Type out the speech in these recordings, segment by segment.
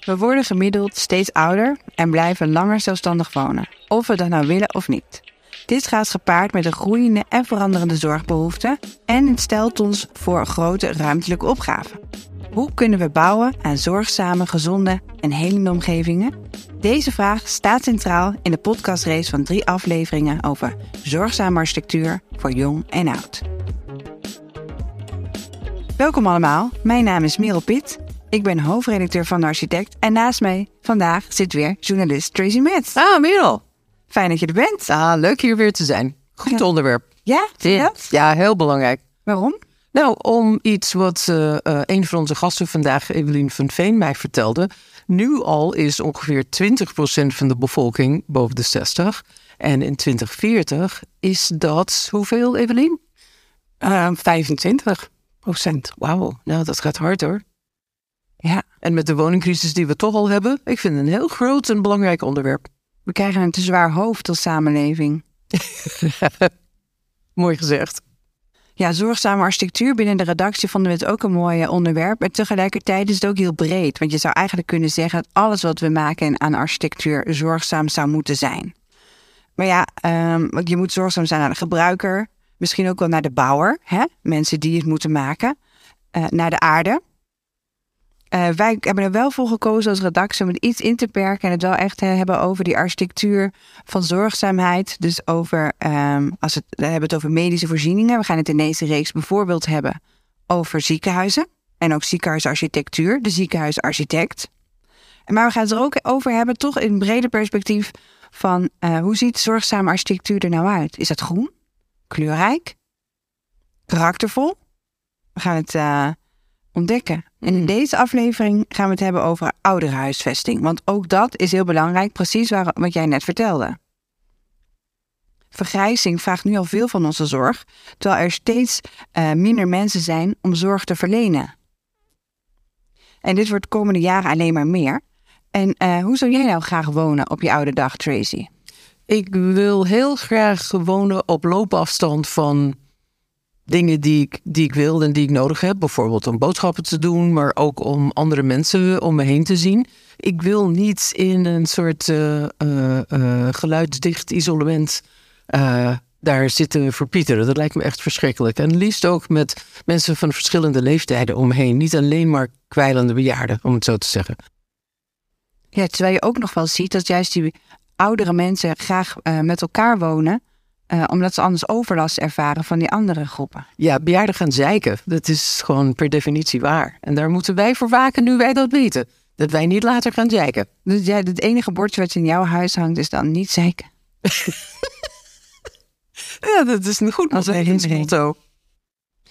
We worden gemiddeld steeds ouder en blijven langer zelfstandig wonen, of we dat nou willen of niet. Dit gaat gepaard met een groeiende en veranderende zorgbehoeften en het stelt ons voor grote ruimtelijke opgaven. Hoe kunnen we bouwen aan zorgzame, gezonde en helende omgevingen? Deze vraag staat centraal in de podcastrace van drie afleveringen over zorgzame architectuur voor jong en oud. Welkom allemaal, mijn naam is Merel Pitt. Ik ben hoofdredacteur van de Architect en naast mij vandaag zit weer journalist Tracy Metz. Ah, Merel. Fijn dat je er bent. Ah, leuk hier weer te zijn. Goed Ja. onderwerp. Ja? Ja. ja, heel belangrijk. Waarom? Nou, om iets wat eh, een van onze gasten vandaag, Evelien van Veen, mij vertelde. Nu al is ongeveer 20% van de bevolking boven de 60. En in 2040 is dat hoeveel, Evelien? 25 procent. Wauw, nou dat gaat hard hoor. Ja, En met de woningcrisis die we toch al hebben, ik vind het een heel groot en belangrijk onderwerp. we krijgen een te zwaar hoofd als samenleving. Mooi gezegd. Ja, zorgzame architectuur binnen de redactie vonden we het ook een mooi onderwerp. En tegelijkertijd is het ook heel breed. Want je zou eigenlijk kunnen zeggen dat alles wat we maken aan architectuur zorgzaam zou moeten zijn. Maar ja, ehm, want je moet zorgzaam zijn naar de gebruiker. Misschien ook wel naar de bouwer. Hè? Mensen die het moeten maken. eh, naar de aarde. Eh, wij hebben er wel voor gekozen als redactie om het iets in te perken. En het wel echt hebben over die architectuur van zorgzaamheid. Dus over, ehm, als het, we hebben het over medische voorzieningen. We gaan het in deze reeks bijvoorbeeld hebben over ziekenhuizen. En ook ziekenhuisarchitectuur, de ziekenhuisarchitect. Maar we gaan het er ook over hebben, toch in een breder perspectief, van eh, hoe ziet zorgzame architectuur er nou uit? Is dat groen? Kleurrijk? Karaktervol? We gaan het eh, ontdekken. En in deze aflevering gaan we het hebben over ouderhuisvesting. Want ook dat is heel belangrijk, precies waar, wat jij net vertelde. Vergrijzing vraagt nu al veel van onze zorg, terwijl er steeds eh, minder mensen zijn om zorg te verlenen. En dit wordt de komende jaren alleen maar meer. En eh, hoe zou jij nou graag wonen op je oude dag, Tracy? Ik wil heel graag wonen op loopafstand van dingen die ik, die ik wil en die ik nodig heb. Bijvoorbeeld om boodschappen te doen, maar ook om andere mensen om me heen te zien. Ik wil niet in een soort eh, eh, eh, geluidsdicht isolement daar zitten verpieteren. Dat lijkt me echt verschrikkelijk. En liefst ook met mensen van verschillende leeftijden om me heen. Niet alleen maar kwijlende bejaarden, om het zo te zeggen. Ja, terwijl je ook nog wel ziet dat juist die oudere mensen graag met elkaar wonen, eh, omdat ze anders overlast ervaren van die andere groepen. Ja, bejaarden gaan zeiken. Dat is gewoon per definitie waar. En daar moeten wij voor waken nu wij dat weten. Dat wij niet later gaan zeiken. Dus ja, het enige bordje wat in jouw huis hangt is dan niet zeker. Ja, dat is een goed motto.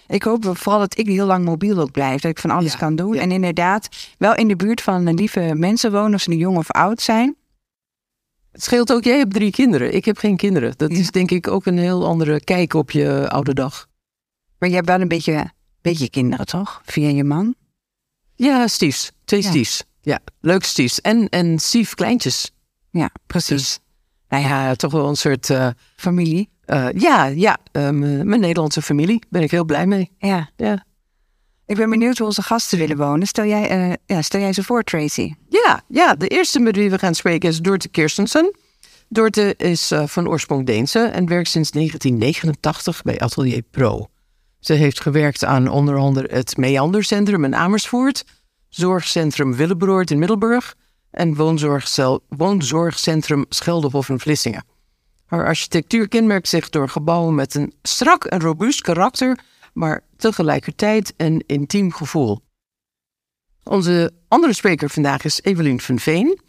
Ik hoop vooral dat ik heel lang mobiel ook blijf. Dat ik van alles Ja, kan doen. ja. En inderdaad, wel in de buurt van lieve mensen wonen, of ze nu jong of oud zijn. Het scheelt ook, jij hebt drie kinderen. Ik heb geen kinderen. Dat Ja. is denk ik ook een heel andere kijk op je oude dag. Maar je hebt wel een beetje, beetje kinderen, toch? Via je man. Ja, stiefs. Twee Ja. stiefs. Ja, leuk stiefs. En, en stief kleintjes. Ja, precies. Dus, nou ja, toch wel een soort... eh, Familie. eh, ja, ja eh, mijn mijn Nederlandse familie. Ben ik heel blij mee. Ja. Ja. Ik ben benieuwd hoe onze gasten willen wonen. Stel jij, eh, ja, stel jij ze voor, Tracy. Ja, ja, de eerste met wie we gaan spreken is Dorte Kirstensen. Dorte is eh, van oorsprong Deense en werkt sinds 1989 bij Atelier Pro. Ze heeft gewerkt aan onder andere het Meandercentrum in Amersfoort, Zorgcentrum Willebroord in Middelburg en woonzorgcel- Woonzorgcentrum Scheldehof in Vlissingen. Haar architectuur kenmerkt zich door gebouwen met een strak en robuust karakter, maar tegelijkertijd een intiem gevoel. Onze andere spreker vandaag is Evelien van Veen.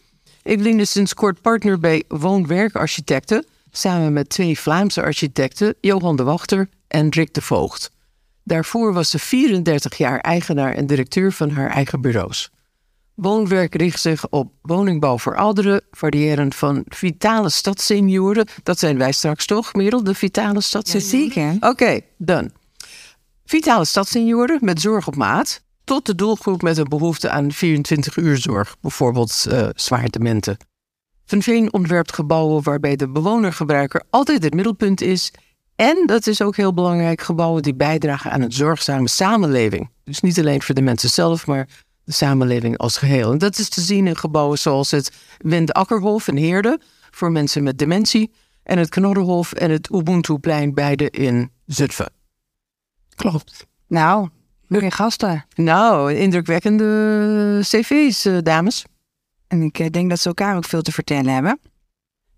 Evelien is sinds kort partner bij Woonwerkarchitecten, samen met twee Vlaamse architecten, Johan de Wachter en Rick de Voogd. Daarvoor was ze 34 jaar eigenaar en directeur van haar eigen bureaus. Woonwerk richt zich op woningbouw voor ouderen, variërend van vitale stadssenioren. Dat zijn wij straks toch, Merel, de vitale stadssenioren? Zeker. Oké, done. Vitale stadssenioren met zorg op maat. Tot de doelgroep met een behoefte aan 24 uur zorg, bijvoorbeeld eh zwaar dementen. Van Veen ontwerpt gebouwen waarbij de bewonergebruiker altijd het middelpunt is. En dat is ook heel belangrijk, gebouwen die bijdragen aan een zorgzame samenleving. Dus niet alleen voor de mensen zelf, maar de samenleving als geheel. En dat is te zien in gebouwen zoals het Wendakkerhof in Heerde voor mensen met dementie en het Knorrenhof en het Ubuntuplein, beide in Zutphen. Klopt. Nou, mooie gasten. Nou, indrukwekkende cv's, eh, dames. En ik eh, denk dat ze elkaar ook veel te vertellen hebben.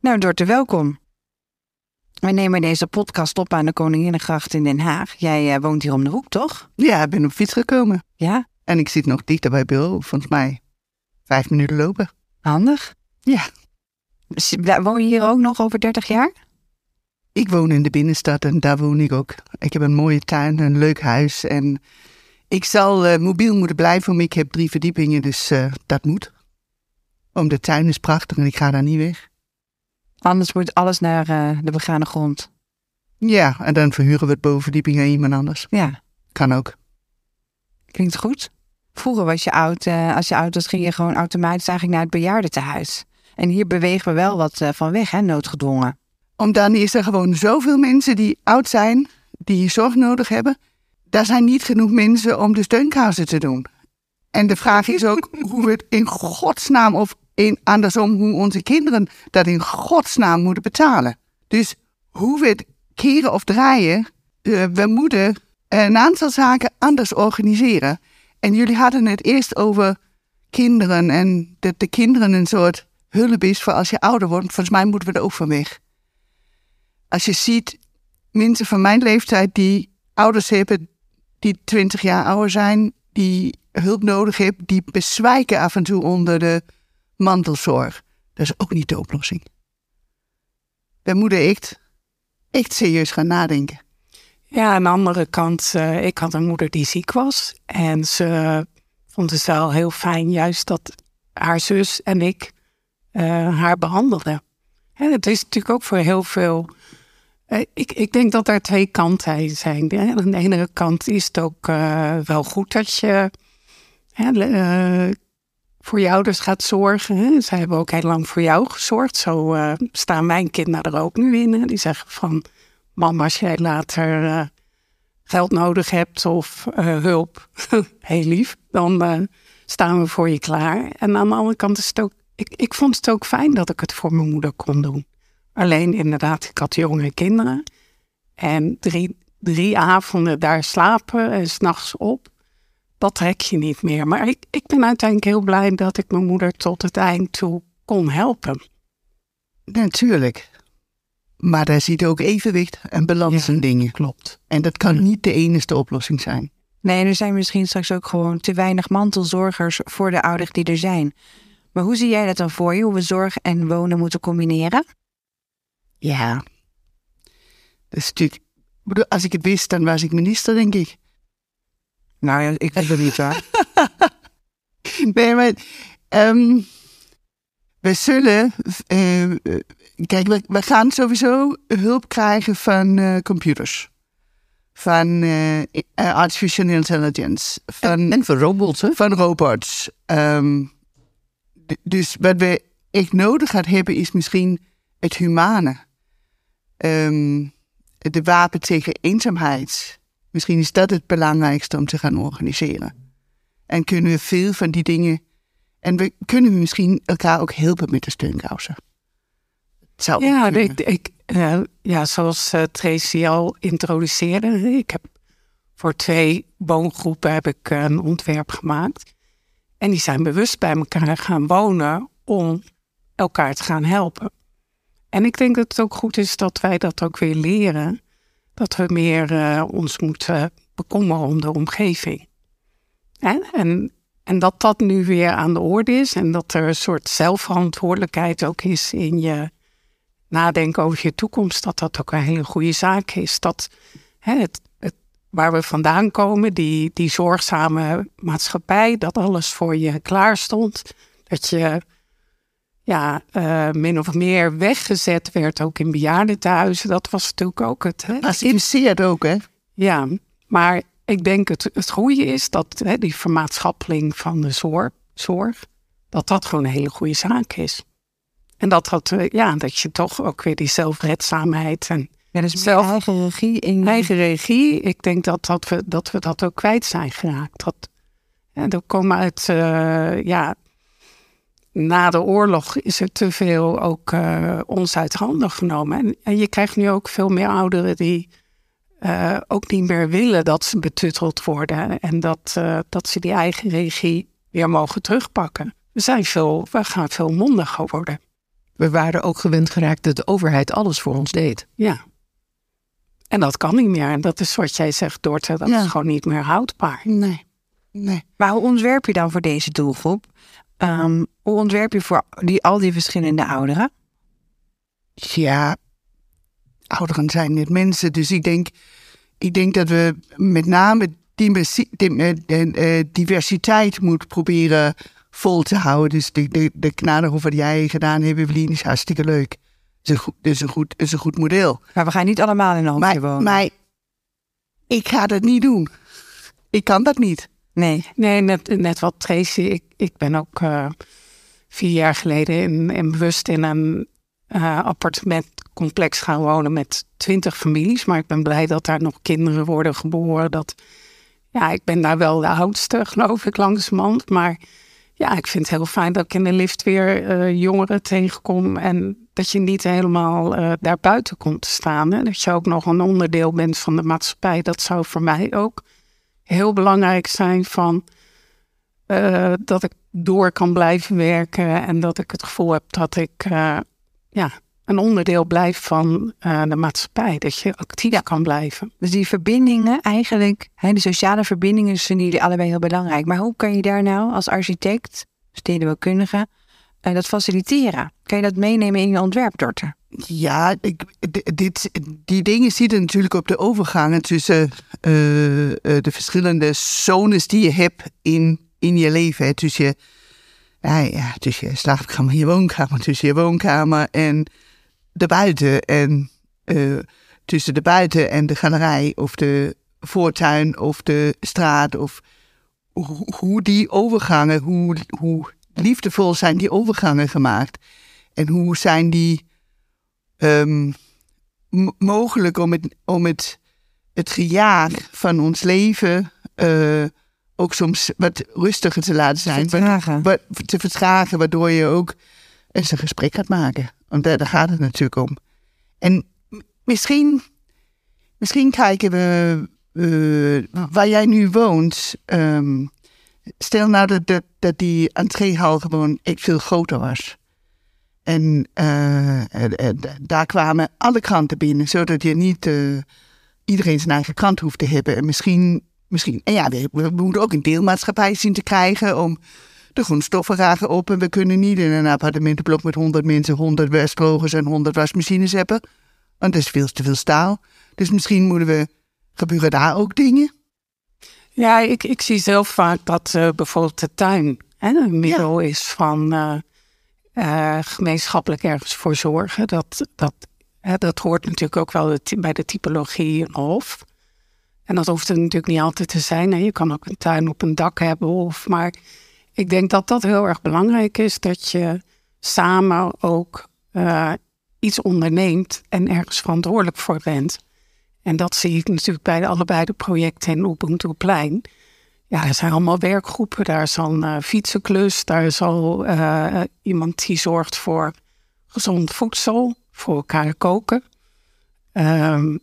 Nou, Dorte, welkom. Wij nemen deze podcast op aan de Koninginnegracht in Den Haag. Jij eh, woont hier om de hoek, toch? Ja, ik ben op fiets gekomen. Ja, En ik zit nog dichter bij bureau. Volgens mij vijf minuten lopen. handig. Ja. Woon je hier ook nog over 30 jaar? Ik woon in de binnenstad en daar woon ik ook. Ik heb een mooie tuin, een leuk huis. En ik zal eh, mobiel moeten blijven, want ik heb drie verdiepingen, dus eh, dat moet. Om de tuin is prachtig en ik ga daar niet weg. Anders moet alles naar eh, de begane grond. Ja, en dan verhuren we het bovenverdieping aan iemand anders. Ja, Kan ook. klinkt goed. Vroeger was je oud, als je oud was, ging je gewoon automatisch eigenlijk naar het bejaardentehuis. En hier bewegen we wel wat van weg, hè, noodgedwongen. Om dan is er gewoon zoveel mensen die oud zijn, die zorg nodig hebben. Daar zijn niet genoeg mensen om de steunkousen te doen. En de vraag is ook hoe we het in godsnaam, of in, andersom, hoe onze kinderen dat in godsnaam moeten betalen. Dus hoe we het keren of draaien, eh, we moeten een aantal zaken anders organiseren. En jullie hadden het eerst over kinderen en dat de kinderen een soort hulp is voor als je ouder wordt. Volgens mij moeten we er ook van weg als je ziet mensen van mijn leeftijd die ouders hebben die 20 jaar ouder zijn, die hulp nodig hebben, die bezwijken af en toe onder de mantelzorg. Dat is ook niet de oplossing. We moeten echt, echt serieus gaan nadenken. Ja, aan de andere kant, eh, ik had een moeder die ziek was. En ze vond het wel heel fijn, juist dat haar zus en ik eh, haar behandelden. Hè, het is natuurlijk ook voor heel veel. Eh, ik, ik denk dat er twee kanten zijn. Aan de ene kant is het ook eh, wel goed dat je eh, voor je ouders gaat zorgen. Hè. Zij hebben ook heel lang voor jou gezorgd. Zo staan mijn kinderen er ook nu in. Die zeggen van, mam, als jij later geld nodig hebt of hulp, heel lief, dan staan we voor je klaar. En aan de andere kant is het ook, ik, ik vond het ook fijn dat ik het voor mijn moeder kon doen. Alleen inderdaad, ik had jonge kinderen. En drie, drie avonden daar slapen en s'nachts op, dat trek je niet meer. Maar ik, ik ben uiteindelijk heel blij dat ik mijn moeder tot het eind toe kon helpen. Natuurlijk. Maar daar zit ook evenwicht en balans Ja. in dingen. Klopt. En dat kan niet de enige oplossing zijn. Nee, er zijn misschien straks ook gewoon te weinig mantelzorgers voor de ouderen die er zijn. Maar hoe zie jij dat dan voor je, hoe we zorg en wonen moeten combineren? Ja. Dat is natuurlijk. Als ik het wist, dan was ik minister, denk ik. Nou ja, ik weet het niet hoor. Nee, maar ehm, we zullen. eh, kijk, we, we gaan sowieso hulp krijgen van eh, computers. Van eh, artificial intelligence. Van, En voor robots, hè? van robots. Ehm, dus wat we echt nodig gaan hebben, is misschien het humane. Ehm, de wapen tegen eenzaamheid. Misschien is dat het belangrijkste om te gaan organiseren. En kunnen we veel van die dingen. En we kunnen we misschien elkaar ook helpen met de steunkousen. Zou Ja, ik, ik, eh, ja zoals eh, Tracy al introduceerde. Ik heb voor twee woongroepen heb ik een ontwerp gemaakt. En die zijn bewust bij elkaar gaan wonen om elkaar te gaan helpen. En ik denk dat het ook goed is dat wij dat ook weer leren. Dat we meer eh, ons moeten bekommeren om de omgeving. Hè? En, en dat dat nu weer aan de orde is. En dat er een soort zelfverantwoordelijkheid ook is in je nadenken over je toekomst, dat dat ook een hele goede zaak is. Dat hè, het, het, waar we vandaan komen, die, die zorgzame maatschappij, dat alles voor je klaar stond. Dat je ja, eh, min of meer weggezet werd, ook in bejaardentehuizen. Dat was natuurlijk ook het. Hè, Pacificeert ook, hè? ja, maar ik denk het, het goede is dat hè, die vermaatschappeling van de zorg, zorg, dat dat gewoon een hele goede zaak is. En dat, dat, eh, ja, dat je toch ook weer die zelfredzaamheid en Ja, dus Zelf- eigen regie in eigen regie, ik denk dat, dat, we, dat we dat ook kwijt zijn geraakt. Dat, En er komen uit, uh, ja, na de oorlog is er te veel ook uh, ons uit handen genomen. En, en, je krijgt nu ook veel meer ouderen die uh, ook niet meer willen dat ze betutteld worden. En dat, dat ze die eigen regie weer mogen terugpakken. We, zijn veel, we gaan veel mondiger worden. We waren ook gewend geraakt dat de overheid alles voor ons deed. Ja. En dat kan niet meer. En dat is wat jij zegt, Dorte, dat is gewoon niet meer houdbaar. Nee. nee. Maar hoe ontwerp je dan voor deze doelgroep? Um, hoe ontwerp je voor die, al die verschillende ouderen? Ja, ouderen zijn net mensen. Dus ik denk, ik denk dat we met name die, diversiteit moeten proberen vol te houden. Dus de, de, de wat jij gedaan hebt, Evelien, is hartstikke leuk. Het is een goed, is een goed, is een goed model. Maar we gaan niet allemaal in een hokje wonen. Maar ik ga dat niet doen. Ik kan dat niet. Nee, nee net, wat Tracy. Ik, ik ben ook uh, vier jaar geleden in, in bewust in een uh, appartementcomplex gaan wonen met twintig families. Maar ik ben blij dat daar nog kinderen worden geboren. Dat, ja, ik ben daar wel de oudste, geloof ik, langzamerhand. Maar ja, ik vind het heel fijn dat ik in de lift weer uh, jongeren tegenkom. En dat je niet helemaal uh, daar buiten komt te staan. Hè? Dat je ook nog een onderdeel bent van de maatschappij. Dat zou voor mij ook heel belangrijk zijn van uh, dat ik door kan blijven werken. En dat ik het gevoel heb dat ik ja, een onderdeel blijft van uh, de maatschappij. Dat je actief kan blijven. Dus die verbindingen eigenlijk, hè, de sociale verbindingen vinden jullie allebei heel belangrijk. Maar hoe kan je daar nou als architect, stedenbouwkundige, dat faciliteren? Kan je dat meenemen in je ontwerp, Dorte? Ja, dit, die dingen zitten natuurlijk op de overgangen tussen uh, de verschillende zones die je hebt in, in je leven. Dus je, ja, tussen je slaapkamer, je woonkamer, tussen je woonkamer en de buiten en uh, tussen de buiten en de galerij of de voortuin of de straat of hoe die overgangen, hoe, hoe liefdevol zijn die overgangen gemaakt en hoe zijn die um, mogelijk om het, om het, het gejaag van ons leven uh, ook soms wat rustiger te laten zijn. Vertragen. Wat, wat, te vertragen, waardoor je ook eens een gesprek gaat maken. Want daar, gaat het natuurlijk om. En misschien, misschien kijken we uh, waar jij nu woont. Um, stel nou dat, dat, dat die entreehal gewoon echt veel groter was. En uh, daar kwamen alle kranten binnen, zodat je niet uh, iedereen zijn eigen krant hoeft te hebben. En misschien, misschien en ja, we, we moeten ook een deelmaatschappij zien te krijgen om de grondstoffen raken op en we kunnen niet in een appartementenblok met 100 mensen 100 wasdrogers en 100 wasmachines hebben. Want dat is veel te veel staal. Dus misschien moeten we, gebeuren daar ook dingen? Ja, ik, ik zie zelf vaak dat uh, bijvoorbeeld de tuin hè, een middel ja. is van uh, gemeenschappelijk ergens voor zorgen. Dat, dat, hè, dat hoort natuurlijk ook wel bij de typologie hof. En dat hoeft er natuurlijk niet altijd te zijn. Hè. Je kan ook een tuin op een dak hebben. Of, maar ik denk dat dat heel erg belangrijk is. Dat je samen ook uh, iets onderneemt en ergens verantwoordelijk voor bent. En dat zie ik natuurlijk bij allebei de projecten in Ubuntu-plein. Ja, er zijn allemaal werkgroepen. Daar is al een uh, fietsenklus. Daar is al uh, iemand die zorgt voor gezond voedsel. Voor elkaar koken. Um,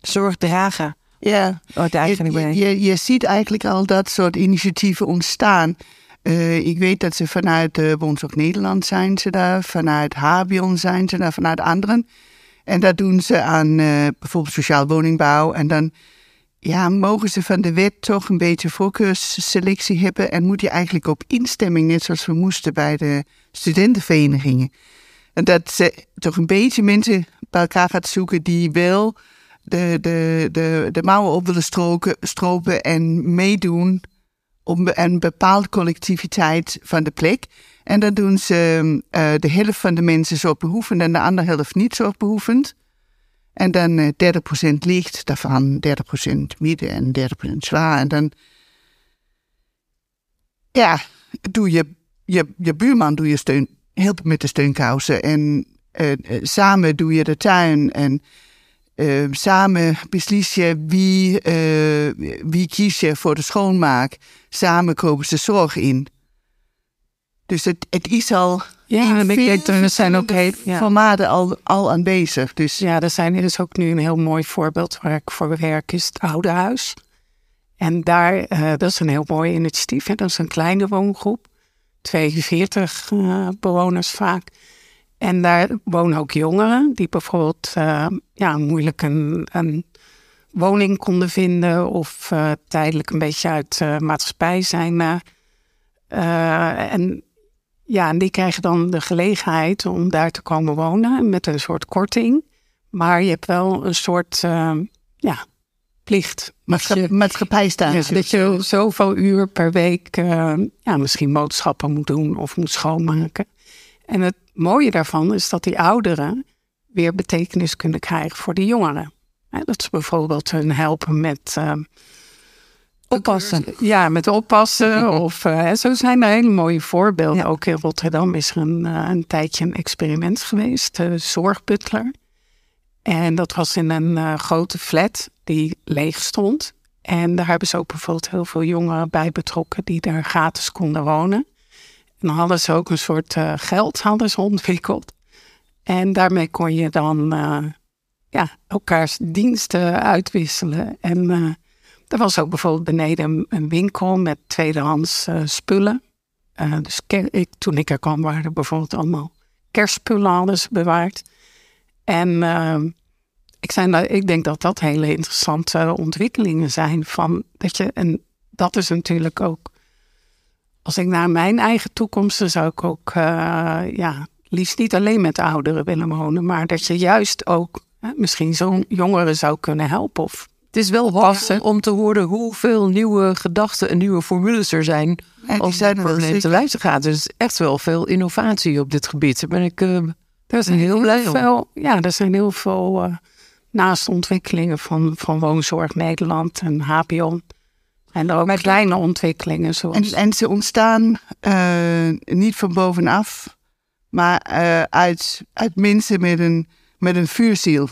Zorg dragen. Ja, oh, je, je, je, ziet eigenlijk al dat soort initiatieven ontstaan. Uh, ik weet dat ze vanuit uh, Woensdag Nederland zijn ze daar, vanuit Habion zijn ze daar, vanuit anderen. En dat doen ze aan uh, bijvoorbeeld sociaal woningbouw. En dan ja, mogen ze van de wet toch een beetje voorkeursselectie hebben. En moet je eigenlijk op instemming, net zoals we moesten bij de studentenverenigingen. En dat ze toch een beetje mensen bij elkaar gaat zoeken die wel de, de, de, de mouwen op willen stroken, stropen en meedoen om een bepaalde collectiviteit van de plek. En dan doen ze uh, de helft van de mensen zorgbehoevend en de andere helft niet zorgbehoevend. En dan uh, 30% licht, daarvan 30% midden en 30% zwaar. En dan, ja, doe je, je, je buurman doe je steun, helpen met de steunkousen. En uh, samen doe je de tuin. En eh, samen beslist je wie, eh, wie kies je voor de schoonmaak. Samen kopen ze zorg in. Dus het, het is al Ja, en ik veel denk er zijn ook heel, ja. formaten al, al aanwezig. Dus Ja, er, zijn, er is ook nu een heel mooi voorbeeld waar ik voor werk, is het Oude Huis. En daar, eh, dat is een heel mooi initiatief. Hè? Dat is een kleine woongroep, 42 eh, bewoners vaak. En daar wonen ook jongeren die bijvoorbeeld eh, ja, moeilijk een, een woning konden vinden of tijdelijk een beetje uit maatschappij zijn. en ja, en die krijgen dan de gelegenheid om daar te komen wonen met een soort korting. Maar je hebt wel een soort eh, ja, plicht. maatscha- Dat je- maatschappij staan. dat je zoveel uur per week eh, ja, misschien boodschappen moet doen of moet schoonmaken. En het mooie daarvan is dat die ouderen weer betekenis kunnen krijgen voor de jongeren. Dat ze bijvoorbeeld hun helpen met eh, Oppassen. ja, met oppassen. Of eh, zo zijn er hele mooie voorbeelden. Ja. Ook in Rotterdam is er een, eh, een tijdje een experiment geweest, de zorgbutler. En dat was in een grote flat die leeg stond. En daar hebben ze ook bijvoorbeeld heel veel jongeren bij betrokken die daar gratis konden wonen. En dan hadden ze ook een soort geld hadden ze ontwikkeld. En daarmee kon je dan ja, elkaars diensten uitwisselen. En er was ook bijvoorbeeld beneden een, winkel met tweedehands eh, spullen. Eh, dus ik, toen ik er kwam waren er bijvoorbeeld allemaal kerstspullen bewaard. En eh, ik, nou, ik denk dat dat hele interessante ontwikkelingen zijn. Van dat je, en dat is natuurlijk ook, als ik naar mijn eigen toekomst, zou ik ook eh, ja, liefst niet alleen met ouderen willen wonen. Maar dat je juist ook misschien zo'n jongeren zou kunnen helpen. Of Het is wel hoopvol om te horen hoeveel nieuwe gedachten en nieuwe formules er zijn zijn het er probleem te wijzen gaat. Dus het is echt wel veel innovatie op dit gebied. Daar ben ik eh, Er zijn heel veel, ja, er zijn heel veel eh, naast ontwikkelingen van, van Woonzorg Nederland en HBO. En er ook kleine ontwikkelingen zoals... En, en ze ontstaan eh, niet van bovenaf, maar uit, uit mensen met een, met een vuurziel.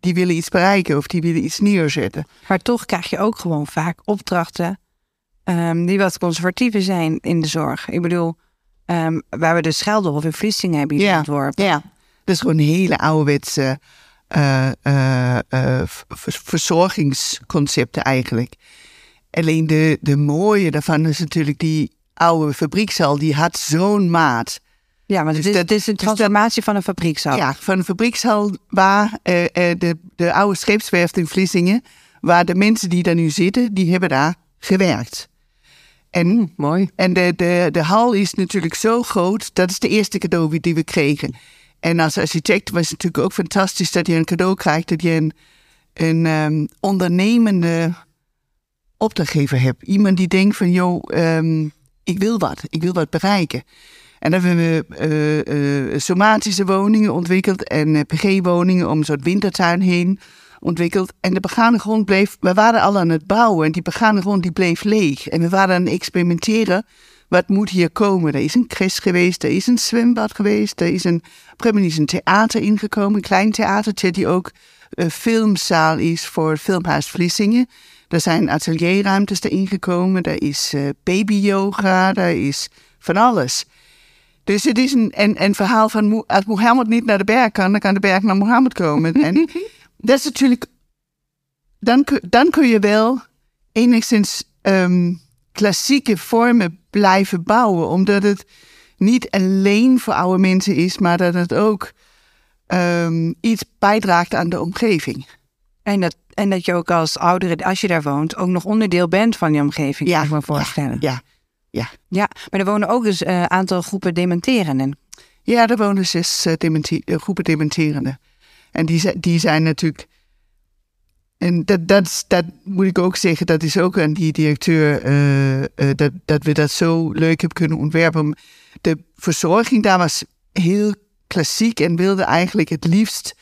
Die willen iets bereiken of die willen iets neerzetten. Maar toch krijg je ook gewoon vaak opdrachten ehm, die wat conservatiever zijn in de zorg. Ik bedoel, ehm, waar we de Scheldhof in Vlissingen hebben hier Ja. ontworpen. Ja. Dat is gewoon een hele ouderwetse v- verzorgingsconcepten eigenlijk. Alleen de, de mooie daarvan is natuurlijk die oude fabriekshal, die had zo'n maat. Ja, maar Dus het is, dat- het is een dus dat- transformatie van een fabriekshal. Ja, van een fabriekshal waar eh, eh, de, de oude scheepswerft in Vlissingen, waar de mensen die daar nu zitten, die hebben daar gewerkt. En, mooi. en de, de, de hal is natuurlijk zo groot, dat is de eerste cadeau die we kregen. En als architect was het natuurlijk ook fantastisch dat je een cadeau krijgt, dat je een, een ehm, ondernemende opdrachtgever hebt. Iemand die denkt van, joh, ehm, ik wil wat, ik wil wat bereiken. En dan hebben we eh, eh, somatische woningen ontwikkeld en eh, PG-woningen om een soort wintertuin heen ontwikkeld. En de begane grond bleef, we waren al aan het bouwen en die begane grond die bleef leeg. En we waren aan het experimenteren, wat moet hier komen? Er is een cres geweest, er is een zwembad geweest, er is een, op een is een theater ingekomen, een klein theatertje die ook een filmzaal is voor Filmhuis Vlissingen. Er zijn atelierruimtes erin gekomen, er is eh, baby-yoga, er is van alles. Dus het is een, een, een verhaal van als Mohammed niet naar de berg kan, dan kan de berg naar Mohammed komen. En dat is natuurlijk. Dan, kun- dan kun je wel enigszins ehm, klassieke vormen blijven bouwen, omdat het niet alleen voor oude mensen is, maar dat het ook ehm, iets bijdraagt aan de omgeving. En, dat, en dat je ook als oudere, als je daar woont, ook nog onderdeel bent van die omgeving. Ja, kan ik me voorstellen. Ja, Ja, maar er wonen ook dus een aantal groepen dementerenden. Ja, er wonen zes eh, dementi- eh, groepen dementerenden. En die, die zijn natuurlijk. En dat, dat, dat moet ik ook zeggen, dat is ook aan die directeur eh, eh, dat, dat we dat zo leuk hebben kunnen ontwerpen. De verzorging daar was heel klassiek en wilde eigenlijk het liefst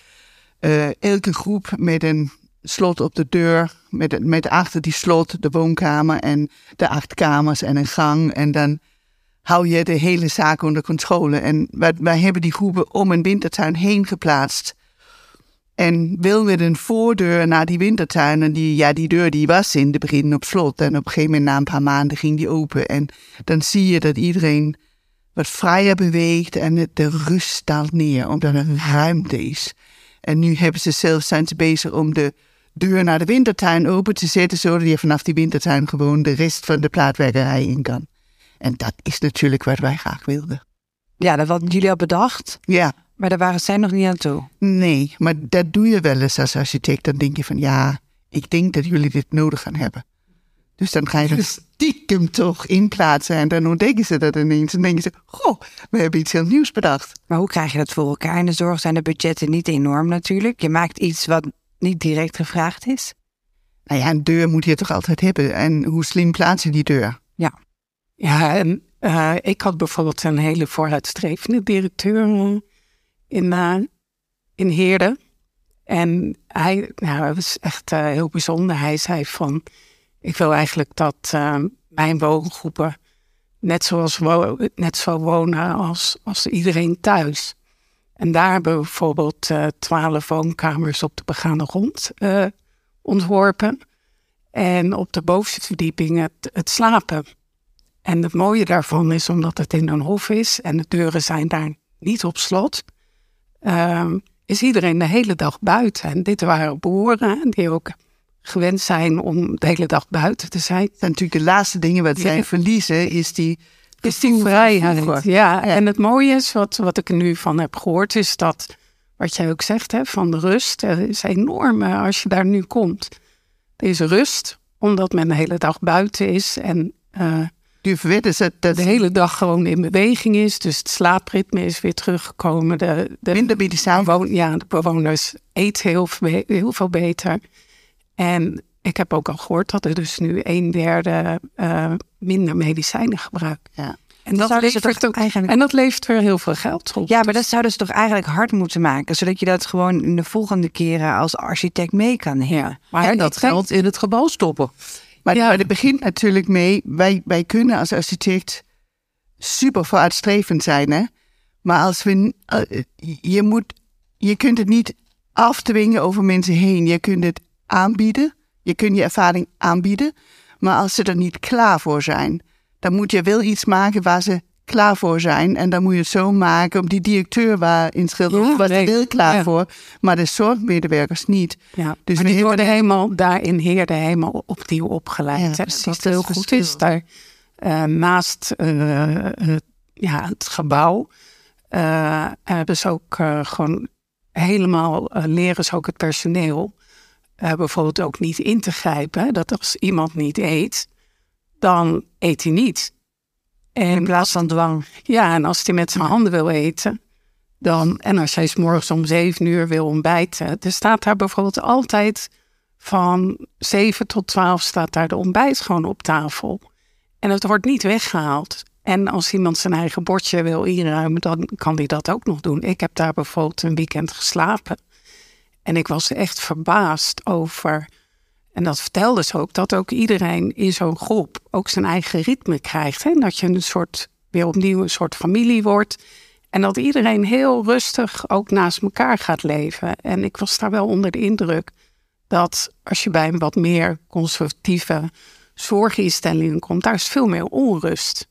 eh, elke groep met een slot op de deur, met, met achter die slot de woonkamer en de acht kamers en een gang. En dan hou je de hele zaak onder controle. En wij, wij hebben die groepen om een wintertuin heen geplaatst. En wil met een voordeur naar die wintertuin. En die, ja, die deur die was in het begin op slot. En op een gegeven moment na een paar maanden ging die open. En dan zie je dat iedereen wat vrijer beweegt en de rust daalt neer, omdat er ruimte is. En nu hebben ze zelfs zijn ze bezig om de deur naar de wintertuin open te zetten, zodat je vanaf die wintertuin gewoon de rest van de plaatwerkerij in kan. En dat is natuurlijk wat wij graag wilden. Ja, dat hadden jullie al bedacht, Ja, maar daar waren zij nog niet aan toe. nee, maar dat doe je wel eens als architect. Dan denk je van ja, ik denk dat jullie dit nodig gaan hebben. Dus dan ga je er stiekem toch in plaatsen en dan ontdekken ze dat ineens. En denken ze, goh, we hebben iets heel nieuws bedacht. Maar hoe krijg je dat voor elkaar? In de zorg zijn de budgetten niet enorm natuurlijk. Je maakt iets wat niet direct gevraagd is. Nou ja, een deur moet je toch altijd hebben. En hoe slim plaats je die deur? Ja, en eh, ik had bijvoorbeeld een hele vooruitstrevende directeur eh, in, eh, in Heerde. En hij, nou, dat was echt heel bijzonder. Hij zei van, ik wil eigenlijk dat mijn woongroepen net, zoals wo net zo wonen als, als iedereen thuis. En daar hebben we bijvoorbeeld eh, twaalf woonkamers op de begane grond eh, ontworpen. En op de bovenste verdieping het, het slapen. En het mooie daarvan is, omdat het in een hof is en de deuren zijn daar niet op slot, ehm, is iedereen de hele dag buiten. En dit waren boeren die ook gewend zijn om de hele dag buiten te zijn. Zijn natuurlijk de laatste dingen wat zij Ja. verliezen, is die... Is die vrijheid. vroeger. Ja, en het mooie is, wat, wat ik er nu van heb gehoord, is dat, wat jij ook zegt, hè, van de rust. Er is enorm als je daar nu komt. Er is rust, omdat men de hele dag buiten is en dat de hele dag gewoon in beweging is. Dus het slaapritme is weer teruggekomen. De, de, minder bewoon- ja, de bewoners eten heel veel beter. En ik heb ook al gehoord dat er dus nu een derde eh, minder medicijnen gebruikt. Ja. En dat, levert toch ook, eigenlijk- en dat levert weer heel veel geld op. Ja, maar dat zouden ze toch eigenlijk hard moeten maken, zodat je dat gewoon in de volgende keren als architect mee kan nemen. Ja, maar En dat denk- geld in het gebouw stoppen. Maar, Ja. maar het begint natuurlijk mee, wij, wij kunnen als architect super vooruitstrevend zijn, hè. Maar als we, eh, je moet, je kunt het niet afdwingen over mensen heen. Je kunt het aanbieden, je kunt je ervaring aanbieden. Maar als ze er niet klaar voor zijn, dan moet je wel iets maken waar ze klaar voor zijn. En dan moet je het zo maken, op die directeur waar in Schilder Ja, was er klaar ja. voor, maar de zorgmedewerkers niet. Ja, Dus maar die hebben- worden helemaal daar in Heerde helemaal opnieuw opgeleid. Ja, precies, dat heel goed is daar eh, naast eh, eh, ja, het gebouw hebben ze ook gewoon helemaal leren ze ook het personeel eh, bijvoorbeeld ook niet in te grijpen. hè. Dat als iemand niet eet, dan eet hij niet. In En plaats van dwang. ja, en als hij met zijn handen wil eten, dan, en als hij 's morgens om zeven uur wil ontbijten, er staat daar bijvoorbeeld altijd van zeven tot twaalf staat daar de ontbijt gewoon op tafel. En het wordt niet weggehaald. En als iemand zijn eigen bordje wil inruimen, dan kan hij dat ook nog doen. Ik heb daar bijvoorbeeld een weekend geslapen. En ik was echt verbaasd over, en dat vertelde ze ook, dat ook iedereen in zo'n groep ook zijn eigen ritme krijgt. Hè? Dat je een soort, weer opnieuw een soort familie wordt. En dat iedereen heel rustig ook naast elkaar gaat leven. En ik was daar wel onder de indruk dat als je bij een wat meer conservatieve zorginstellingen komt, daar is veel meer onrust.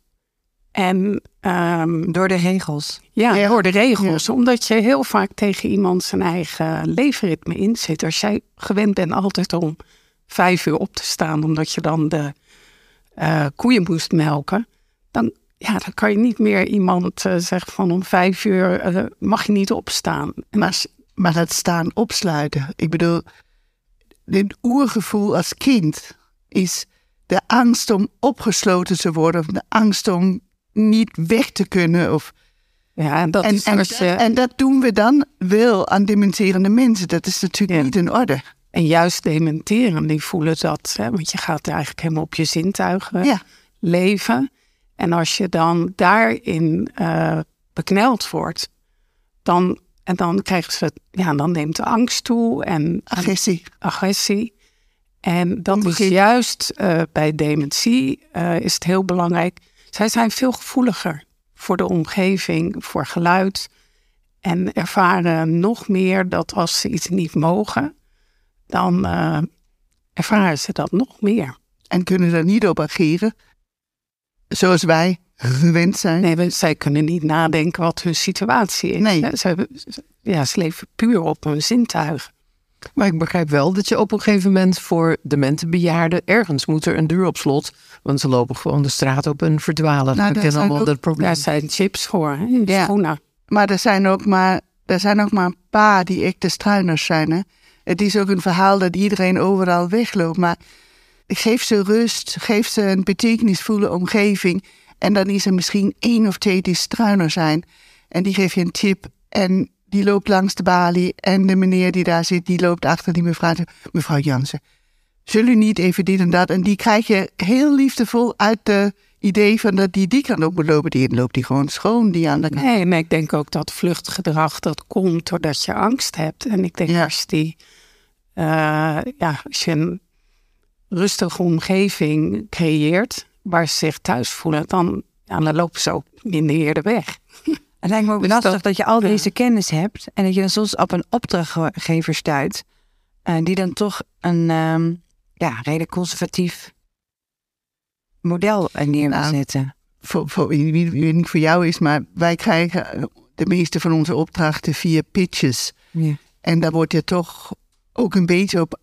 En ehm, Door de regels. ja, Ja. door de regels. Omdat je heel vaak tegen iemand zijn eigen leefritme in zit. Als jij gewend bent altijd om vijf uur op te staan, omdat je dan de eh, koeien moest melken, dan, ja, dan kan je niet meer iemand eh, zeggen van om vijf uur eh, mag je niet opstaan. Maar, maar dat staan opsluiten. Ik bedoel, dit oergevoel als kind is de angst om opgesloten te worden. Of de angst om niet weg te kunnen. Of, ja, en dat en, is en, dat, je, en dat doen we dan wel aan dementerende mensen. Dat is natuurlijk Ja. niet in orde. en juist dementeren, die voelen dat. Hè, want je gaat eigenlijk helemaal op je zintuigen Ja. leven. En als je dan daarin eh bekneld wordt, dan, en dan krijgen ze, ja, dan neemt de angst toe en, en Agressie. agressie. En dat is juist eh, bij dementie eh, is het heel belangrijk. Zij zijn veel gevoeliger voor de omgeving, voor geluid. En ervaren nog meer dat als ze iets niet mogen, dan uh, ervaren ze dat nog meer. En kunnen er niet op ageren, zoals wij gewend zijn. Nee, zij kunnen niet nadenken wat hun situatie is. Nee. Ze, ja, ze leven puur op hun zintuigen. Maar ik begrijp wel dat je op een gegeven moment voor demente bejaarden ergens moet er een deur op slot. Want ze lopen gewoon de straat op en verdwalen. Nou, allemaal dat probleem. Daar zijn chips voor, hè? in Ja. schoenen. Maar er zijn ook maar, er zijn ook maar een paar die echte struiners zijn. Hè? Het is ook een verhaal dat iedereen overal wegloopt. Maar geef ze rust, geef ze een betekenisvolle omgeving. En dan is er misschien één of twee die struiner zijn. En die geef je een tip. En die loopt langs de balie. En de meneer die daar zit, die loopt achter die mevrouw. Mevrouw Jansen, zullen u niet even dit en dat? En die krijg je heel liefdevol uit de idee van dat die die moet lopen. Die loopt die gewoon schoon, die aan de kant. Nee, maar ik denk ook dat vluchtgedrag dat komt doordat je angst hebt. En ik denk Ja. als die, eh, ja, als je een rustige omgeving creëert waar ze zich thuis voelen, dan, ja, dan lopen ze ook minder eerder weg. Het lijkt me ook Dus lastig dat- dat, je al ja. deze kennis hebt en dat je dan soms op een opdrachtgever stuit, eh, die dan toch een ehm, ja, redelijk conservatief model neer wil Nou, zetten. voor, voor, ik weet niet voor jou is, maar wij krijgen de meeste van onze opdrachten via pitches. Ja. En daar wordt je toch ook een beetje op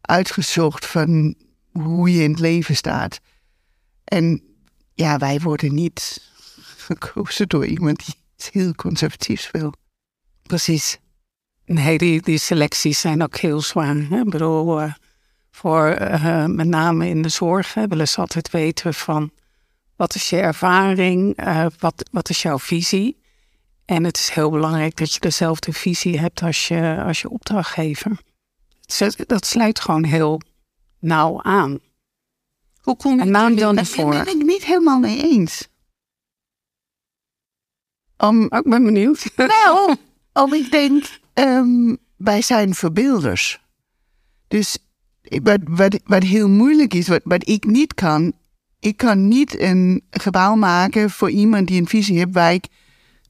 uitgezocht van hoe je in het leven staat. En ja, wij worden niet gekozen door iemand die iets heel conservatiefs wil. Precies. Nee, die, die selecties zijn ook heel zwaar. Hè? Ik bedoel, eh, voor eh, met name in de zorg hè, willen ze altijd weten van wat is je ervaring, eh, wat, wat is jouw visie. En het is heel belangrijk dat je dezelfde visie hebt als je, als je opdrachtgever. Zet- Dat sluit gewoon heel nauw aan. Hoe kom En naam dan Daar ervoor. ben ik niet helemaal mee eens. Om, ik ben benieuwd. Nou, om ik denk, ehm, wij zijn verbeelders. Dus wat, wat, wat heel moeilijk is, wat, wat ik niet kan, ik kan niet een gebouw maken voor iemand die een visie heeft waar ik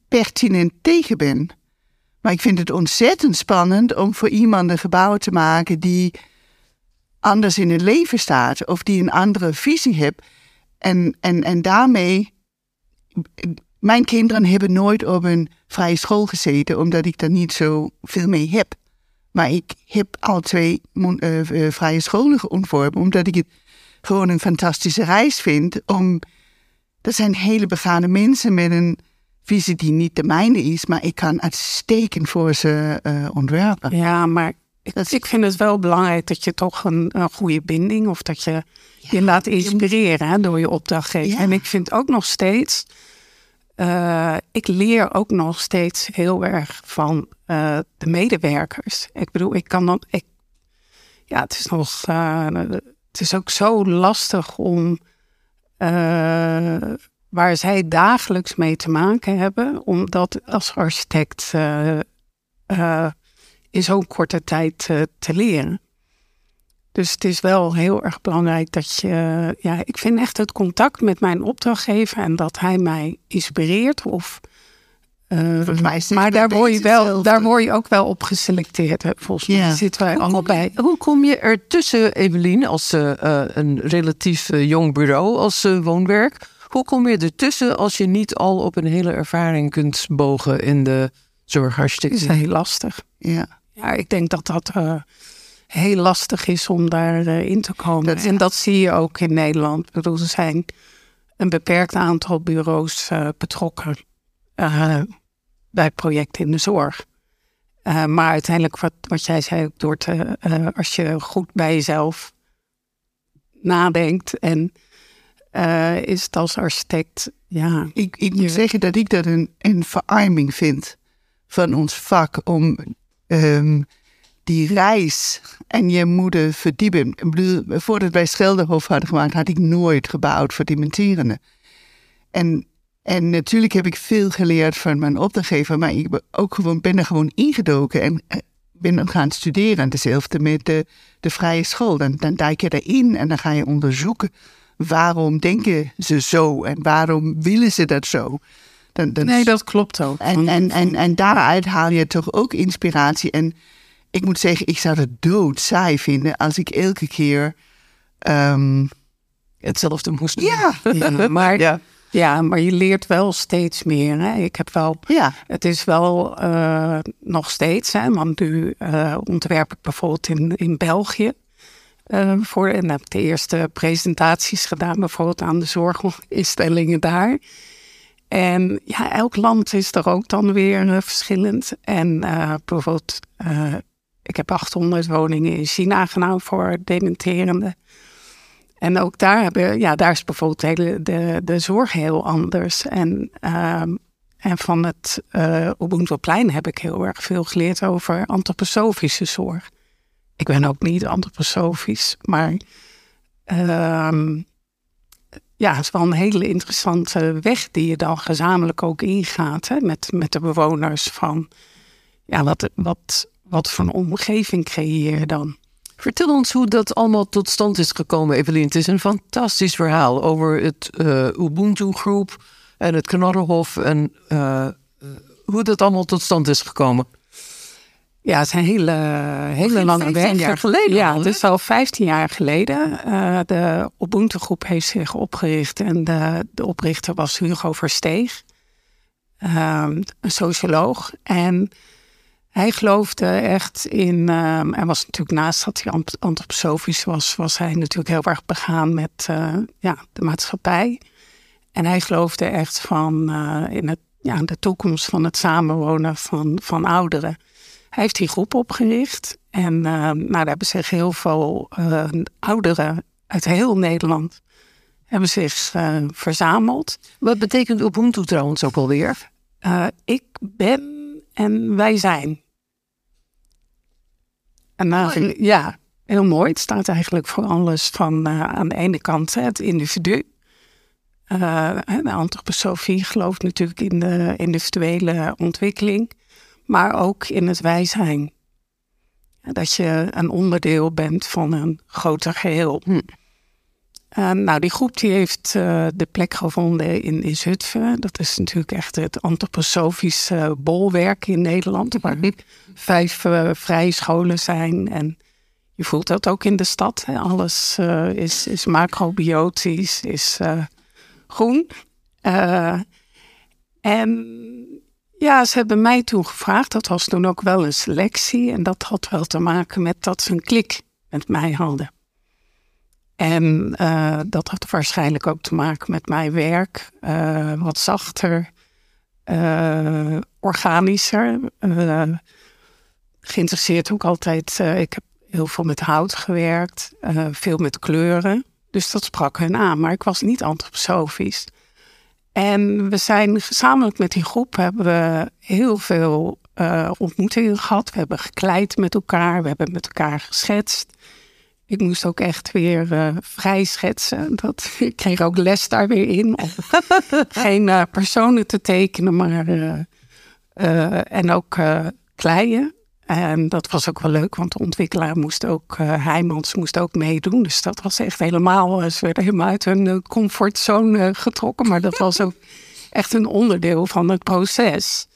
pertinent tegen ben. Maar ik vind het ontzettend spannend om voor iemand een gebouw te maken die anders in het leven staat of die een andere visie heeft. En, en, en daarmee mijn kinderen hebben nooit op een vrije school gezeten, omdat ik daar niet zo veel mee heb. Maar ik heb al twee eh, eh, vrije scholen ontworpen, omdat ik het gewoon een fantastische reis vind. Om, dat zijn hele begane mensen met een visie die niet de mijne is, maar ik kan uitstekend voor ze eh, ontwerpen. Ja, maar ik, Dat is- ik vind het wel belangrijk dat je toch een, een goede binding of dat je je laat inspireren hè, door je opdrachtgever. Ja. En ik vind ook nog steeds, eh, ik leer ook nog steeds heel erg van eh, de medewerkers. Ik bedoel, ik kan dan, ik, ja, het is nog, eh, het is ook zo lastig om waar zij dagelijks mee te maken hebben, om dat als architect in zo'n korte tijd te leren. Dus het is wel heel erg belangrijk dat je, ja, ik vind echt het contact met mijn opdrachtgever en dat hij mij inspireert of. eh, Volgens mij is maar daar bij word, je wel, hetzelfde. daar word je ook wel op geselecteerd. Hè? Volgens mij Ja. zitten wij allebei. Hoe kom je ertussen, Evelien, als eh, een relatief eh, jong bureau als woonwerk? Hoe kom je ertussen als je niet al op een hele ervaring kunt bogen in de Het is zorgarchitectuur? heel lastig. Ja. Ja, ik denk dat dat heel lastig is om daarin in te komen. Dat- en dat zie je ook in Nederland. Ik bedoel, er zijn een beperkt aantal bureaus eh, betrokken eh, bij projecten in de zorg. Eh, maar uiteindelijk, wat, wat jij zei, ook door te, eh, als je goed bij jezelf nadenkt en eh, is het als architect, ja, Ik, ik moet Je- zeggen dat ik dat een, een verarming vind van ons vak om ehm, die reis en je moeten verdiepen. Ik bedoel, voordat wij Schelderhof hadden gemaakt, had ik nooit gebouwd voor dementerenden. En, en natuurlijk heb ik veel geleerd van mijn opdrachtgever, maar ik ben ook gewoon, ben er gewoon ingedoken en eh, ben gaan studeren. En hetzelfde met de, de vrije school. Dan, dan duik je erin en dan ga je onderzoeken waarom denken ze zo en waarom willen ze dat zo. Dan, dan- Nee, dat klopt ook. en, en, en, en daaruit haal je toch ook inspiratie. En ik moet zeggen, ik zou het doodsaai vinden als ik elke keer... ehm, Hetzelfde moest doen. ja, Ja, maar, Ja. ja, maar je leert wel steeds meer. Hè? Ik heb wel ja. Het is wel eh, nog steeds, hè, want nu eh, ontwerp ik bijvoorbeeld in, in België. eh, voor, en heb de eerste presentaties gedaan, bijvoorbeeld aan de zorginstellingen daar. En ja, elk land is er ook dan weer verschillend. En bijvoorbeeld, ik heb 800 woningen in China gedaan voor dementerende. En ook daar, hebben, ja, daar is bijvoorbeeld de, de, de zorg heel anders. En ehm, en van het eh Ubuntuplein heb ik heel erg veel geleerd over antroposofische zorg. Ik ben ook niet antroposofisch, maar ehm, ja, het is wel een hele interessante weg die je dan gezamenlijk ook ingaat hè, met, met de bewoners van ja, wat, wat, wat voor een omgeving creëer je dan? Vertel ons hoe dat allemaal tot stand is gekomen, Evelien. Het is een fantastisch verhaal over het eh, Ubuntu-groep en het Knarrenhof en eh, eh, hoe dat allemaal tot stand is gekomen. Ja, het is een hele, hele lange 15 weg. jaar geleden Ja, al, het is al 15 jaar geleden. De Ubuntu-groep heeft zich opgericht en de, de oprichter was Hugo Versteeg, ehm, een socioloog. En hij geloofde echt in, ehm en was natuurlijk naast dat hij ant- antroposofisch was, was hij natuurlijk heel erg begaan met eh, ja, de maatschappij. En hij geloofde echt van eh, in het, ja, de toekomst van het samenwonen van, van ouderen. Hij heeft die groep opgericht. En eh, nou, daar hebben zich heel veel eh, ouderen uit heel Nederland hebben zich verzameld. Wat betekent Ubuntu trouwens ook alweer? Ik ben en wij zijn. En nou, ja, heel mooi. Het staat eigenlijk voor alles van eh, aan de ene kant hè, het individu. Eh, de antroposofie gelooft natuurlijk in de individuele ontwikkeling, maar ook in het wij zijn. Dat je een onderdeel bent van een groter geheel. Hm. Eh, nou, die groep die heeft eh, de plek gevonden in, in Zutphen. Dat is natuurlijk echt het antroposofische bolwerk in Nederland. Waar vijf eh, vrije scholen zijn. En je voelt dat ook in de stad. Hè. Alles eh, is, is macrobiotisch, is groen. En ja, ze hebben mij toen gevraagd. Dat was toen ook wel een selectie. En dat had wel te maken met dat ze een klik met mij hadden. En eh, dat had waarschijnlijk ook te maken met mijn werk. eh, wat zachter, eh, organischer. geïnteresseerd ook altijd. ik heb heel veel met hout gewerkt, veel met kleuren. Dus dat sprak hun aan. Maar ik was niet antroposofisch. En we zijn gezamenlijk met die groep hebben we heel veel ontmoetingen gehad. We hebben gekleid met elkaar, we hebben met elkaar geschetst. Ik moest ook echt weer eh, vrij schetsen. Dat, ik kreeg ook les daar weer in. Geen eh, personen te tekenen, maar eh, en ook kleien. En dat was ook wel leuk, want de ontwikkelaar moest ook, Heijmans moest ook meedoen. Dus dat was echt helemaal, ze werden helemaal uit hun comfortzone getrokken. Maar dat was ook echt een onderdeel van het proces.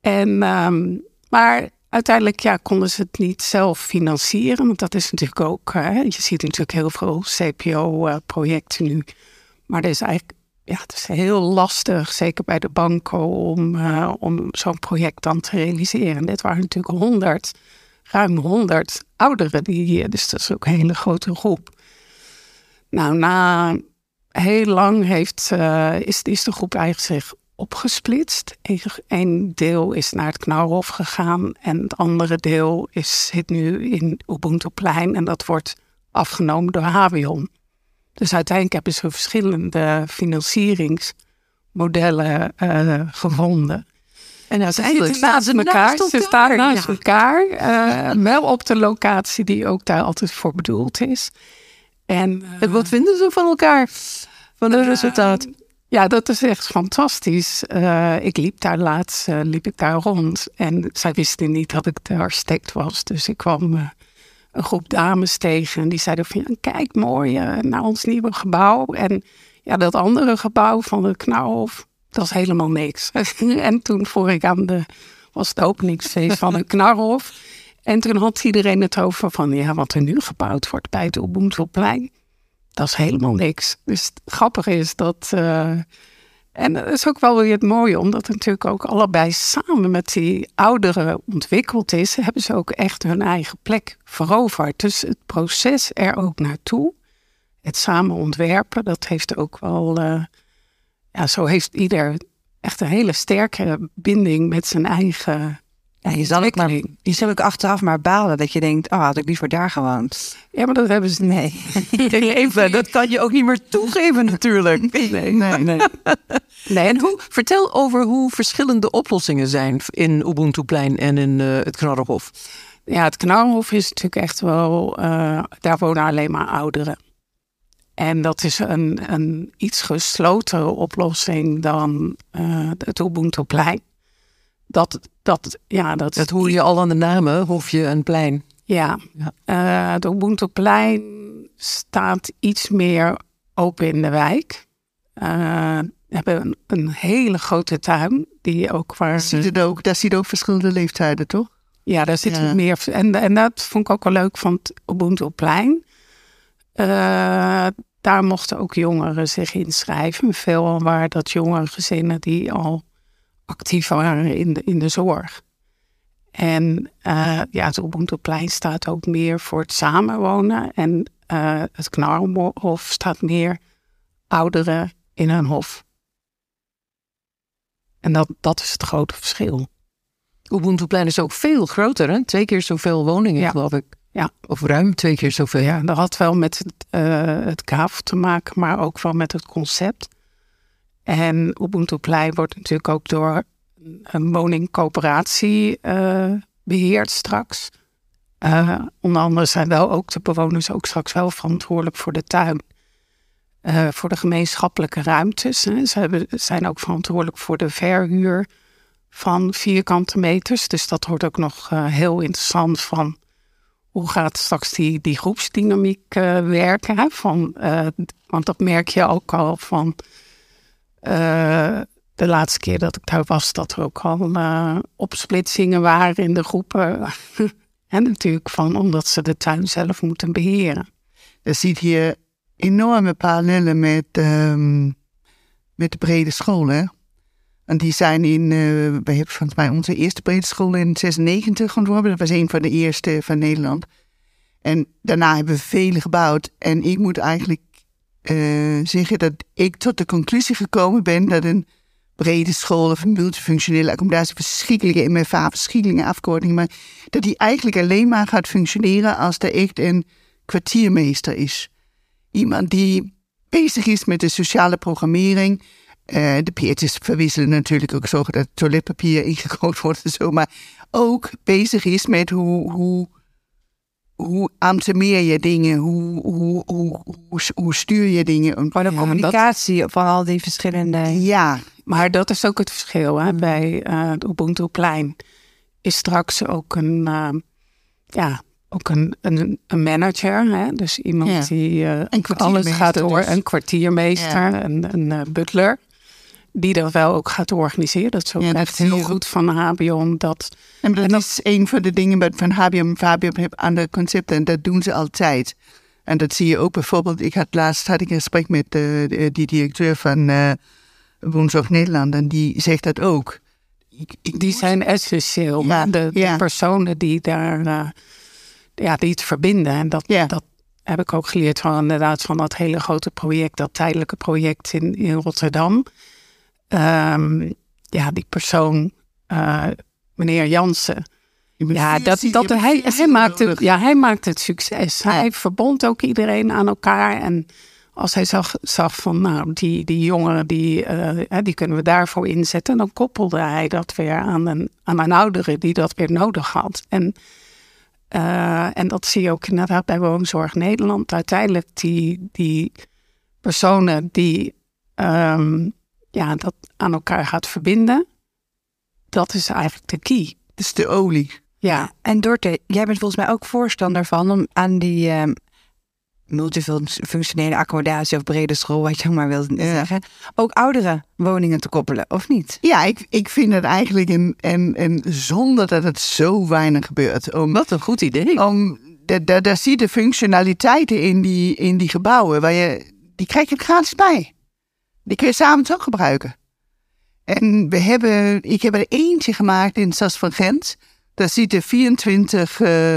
En, um, maar uiteindelijk ja, konden ze het niet zelf financieren. Want dat is natuurlijk ook, hè, je ziet natuurlijk heel veel CPO-projecten nu. Maar er is eigenlijk ja, het is heel lastig, zeker bij de banken, om, uh, om zo'n project dan te realiseren. Dit waren natuurlijk honderd, ruim honderd ouderen die hier, dus dat is ook een hele grote groep. Nou, na heel lang heeft, uh, is, is de groep eigenlijk zich opgesplitst. Een deel is naar het Knauwhof gegaan en het andere deel is, zit nu in Ubuntuplein en dat wordt afgenomen door Havion. Dus uiteindelijk hebben ze verschillende financieringsmodellen uh, gevonden. En staan ze naast elkaar. Ze staan naast ja. elkaar. Uh, wel op de locatie die ook daar altijd voor bedoeld is. En, uh, en wat vinden ze van elkaar? Van het resultaat? Ja, dat is echt fantastisch. Uh, ik liep daar laatst liep ik daar rond. En zij wisten niet dat ik de architect was. Dus ik kwam uh, een groep dames tegen. En die zeiden van, ja, kijk mooi naar ons nieuwe gebouw. En ja, dat andere gebouw van het Knauwhof, dat is helemaal niks. en toen voor ik aan de, was het openingsfeest van een knarhof. En toen had iedereen het over van, ja, wat er nu gebouwd wordt bij het Ubuntuplein. Dat is helemaal niks. Dus het grappige is dat, uh, en dat is ook wel weer het mooie, omdat het natuurlijk ook allebei samen met die ouderen ontwikkeld is, hebben ze ook echt hun eigen plek veroverd. Dus het proces er ook naartoe, het samen ontwerpen, dat heeft ook wel, uh, ja, zo heeft ieder echt een hele sterke binding met zijn eigen ja, je zal ook maar, je zal ook achteraf maar balen dat je denkt, oh, had ik liever daar gewoond. Ja, maar dat hebben ze nee. Even, dat kan je ook niet meer toegeven natuurlijk. Nee, nee, nee. nee. en hoe, vertel over hoe verschillende oplossingen zijn in Ubuntuplein en in uh, het Knarrenhof. Ja, het Knarrenhof is natuurlijk echt wel, uh, daar wonen alleen maar ouderen. En dat is een, een iets geslotere oplossing dan uh, het Ubuntuplein dat, dat, ja, dat, dat hoor je al aan de namen, Hofje en Plein. Ja, ja. Uh, het Ubuntu-plein staat iets meer open in de wijk. Uh, we hebben een, een, hele grote tuin. Die ook waar... Ziet ook, daar zie je ook verschillende leeftijden, toch? Ja, daar zitten ja. meer... En, en dat vond ik ook wel leuk van het Ubuntu-plein. Uh, daar mochten ook jongeren zich inschrijven. Veel waren dat jongere gezinnen die al actief waren in de, in de zorg. En uh, ja, het Ubuntu-plein staat ook meer voor het samenwonen. En uh, het Knarrenhof staat meer ouderen in een hof. En dat, dat is het grote verschil. Ubuntu-plein is ook veel groter, hè? Twee keer zoveel woningen, ja. geloof ik. Ja. Of ruim twee keer zoveel. Ja, dat had wel met het, uh, het te maken, maar ook wel met het concept. En Ubuntu wordt natuurlijk ook door een woningcoöperatie uh, beheerd straks. Uh, onder andere zijn wel ook de bewoners ook straks wel verantwoordelijk voor de tuin. Uh, voor de gemeenschappelijke ruimtes. Hè. Ze hebben, zijn ook verantwoordelijk voor de verhuur van vierkante meters. Dus dat wordt ook nog heel interessant van hoe gaat straks die, die groepsdynamiek werken. Van, want dat merk je ook al van uh, de laatste keer dat ik daar was, dat er ook al uh, opsplitsingen waren in de groepen. en natuurlijk van omdat ze de tuin zelf moeten beheren. Je ziet hier enorme parallellen met, um, met de brede scholen. En die zijn in, uh, we hebben volgens mij onze eerste brede school in 96 ontworpen. Dat was een van de eerste van Nederland. En daarna hebben we vele gebouwd. En ik moet eigenlijk uh, zeggen dat ik tot de conclusie gekomen ben dat een brede school of een multifunctionele accommodatie verschrikkelijke MFA, verschrikkelijke afkorting, maar dat die eigenlijk alleen maar gaat functioneren als er echt een kwartiermeester is. Iemand die bezig is met de sociale programmering. Uh, de peertjes verwisselen natuurlijk ook zorgen dat toiletpapier ingekookt wordt en zo, maar ook bezig is met hoe, hoe hoe amtemeer je dingen? Hoe, hoe, hoe, hoe, hoe stuur je dingen? Gewoon de communicatie dat... van al die verschillende... Ja. Maar dat is ook het verschil hè? bij uh, het Ubuntu Plein. Is straks ook een, uh, ja, ook een, een, een manager. Hè? Dus iemand ja. die uh, alles gaat door. Dus. Een kwartiermeester, ja. een, een butler die dat wel ook gaat organiseren. Dat is ook ja, echt heel goed van Habion. Dat, en dat, en dat is een van de dingen van Habion. Fabian heeft andere concepten en dat doen ze altijd. En dat zie je ook bijvoorbeeld. Ik had laatst had ik een gesprek met uh, die directeur van uh, Woensdag Nederland en die zegt dat ook. Ik, ik die zijn essentieel. Ja, de, ja. de, personen die daar uh, ja, die het verbinden. En dat, ja. dat heb ik ook geleerd van inderdaad van dat hele grote project, dat tijdelijke project in, in Rotterdam um, ja, die persoon, uh, meneer Jansen. Ja, dat, dat, hij, hij, maakt het, ja, hij maakt het succes. Hij verbond ook iedereen aan elkaar. En als hij zag, zag van, nou, die, die jongeren, die, uh, die kunnen we daarvoor inzetten. Dan koppelde hij dat weer aan een, aan een oudere die dat weer nodig had. En, uh, en dat zie je ook inderdaad bij Woonzorg Nederland. Uiteindelijk die, die personen die um, ja, dat aan elkaar gaat verbinden, dat is eigenlijk de key. Dat is de olie. Ja, en Dorte, jij bent volgens mij ook voorstander van om aan die, uh, multifunctionele accommodatie of brede school, wat je ook maar wilt zeggen, ook oudere woningen te koppelen, of niet? Ja, ik, ik vind het eigenlijk een, een, een zonde dat het zo weinig gebeurt. Om, Wat een goed idee. om, daar, zie je de functionaliteiten in die, in die gebouwen, waar je, die krijg je gratis bij. Die kun je s'avonds ook gebruiken. En we hebben, ik heb er eentje gemaakt in Sas van Gent. Daar zitten 24 uh,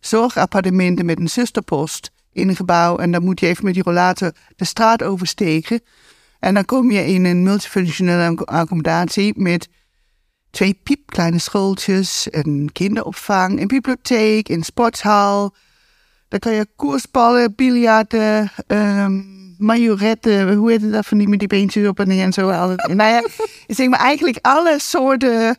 zorgappartementen met een zusterpost in een gebouw. En dan moet je even met die rollator de straat oversteken. En dan kom je in een multifunctionele accommodatie met twee piepkleine schooltjes, een kinderopvang, een bibliotheek, een sporthal. Dan kan je koersballen, biljarten, um, majoretten, hoe heet het dat van die met die beentjes op en neer en zo. nou ja, zeg maar eigenlijk alle soorten